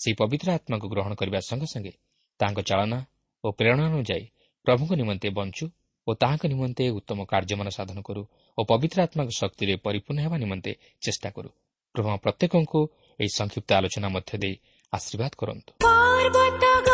ସେହି ପବିତ୍ର ଆତ୍ମାକୁ ଗ୍ରହଣ କରିବା ସଙ୍ଗେ ସଙ୍ଗେ ତାହାଙ୍କ ଚାଳନା ଓ ପ୍ରେରଣା ଅନୁଯାୟୀ ପ୍ରଭୁଙ୍କ ନିମନ୍ତେ ବଞ୍ଚୁ ଓ ତାହାଙ୍କ ନିମନ୍ତେ ଉତ୍ତମ କାର୍ଯ୍ୟମାନ ସାଧନ କରୁ ଓ ପବିତ୍ର ଆତ୍ମାଙ୍କ ଶକ୍ତିରେ ପରିପୂର୍ଣ୍ଣ ହେବା ନିମନ୍ତେ ଚେଷ୍ଟା କରୁ। ପ୍ରଭୁ ପ୍ରତ୍ୟେକଙ୍କୁ ଏହି ସଂକ୍ଷିପ୍ତ ଆଲୋଚନା ମଧ୍ୟ ଦେଇ ଆଶୀର୍ବାଦ କରନ୍ତୁ।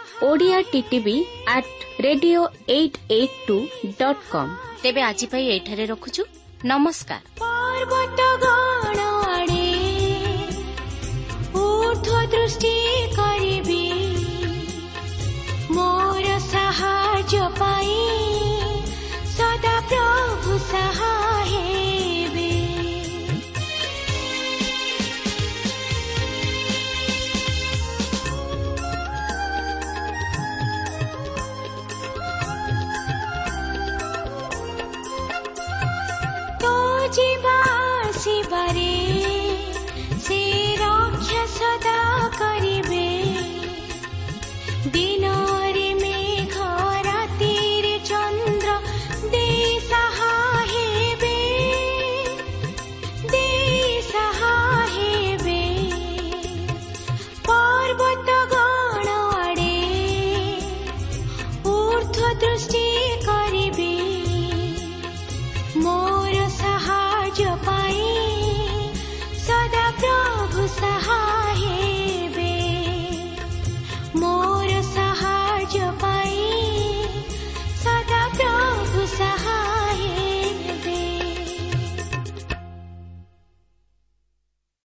Odia TV at radio eight eight two dot com ତେବେ ଆଜି ପାଇଁ ଏଇଠାରେ ରଖୁଛୁ। ନମସ୍କାର। ପର୍ବତ ଗଣ ଆଡ଼େ ଦୃଷ୍ଟି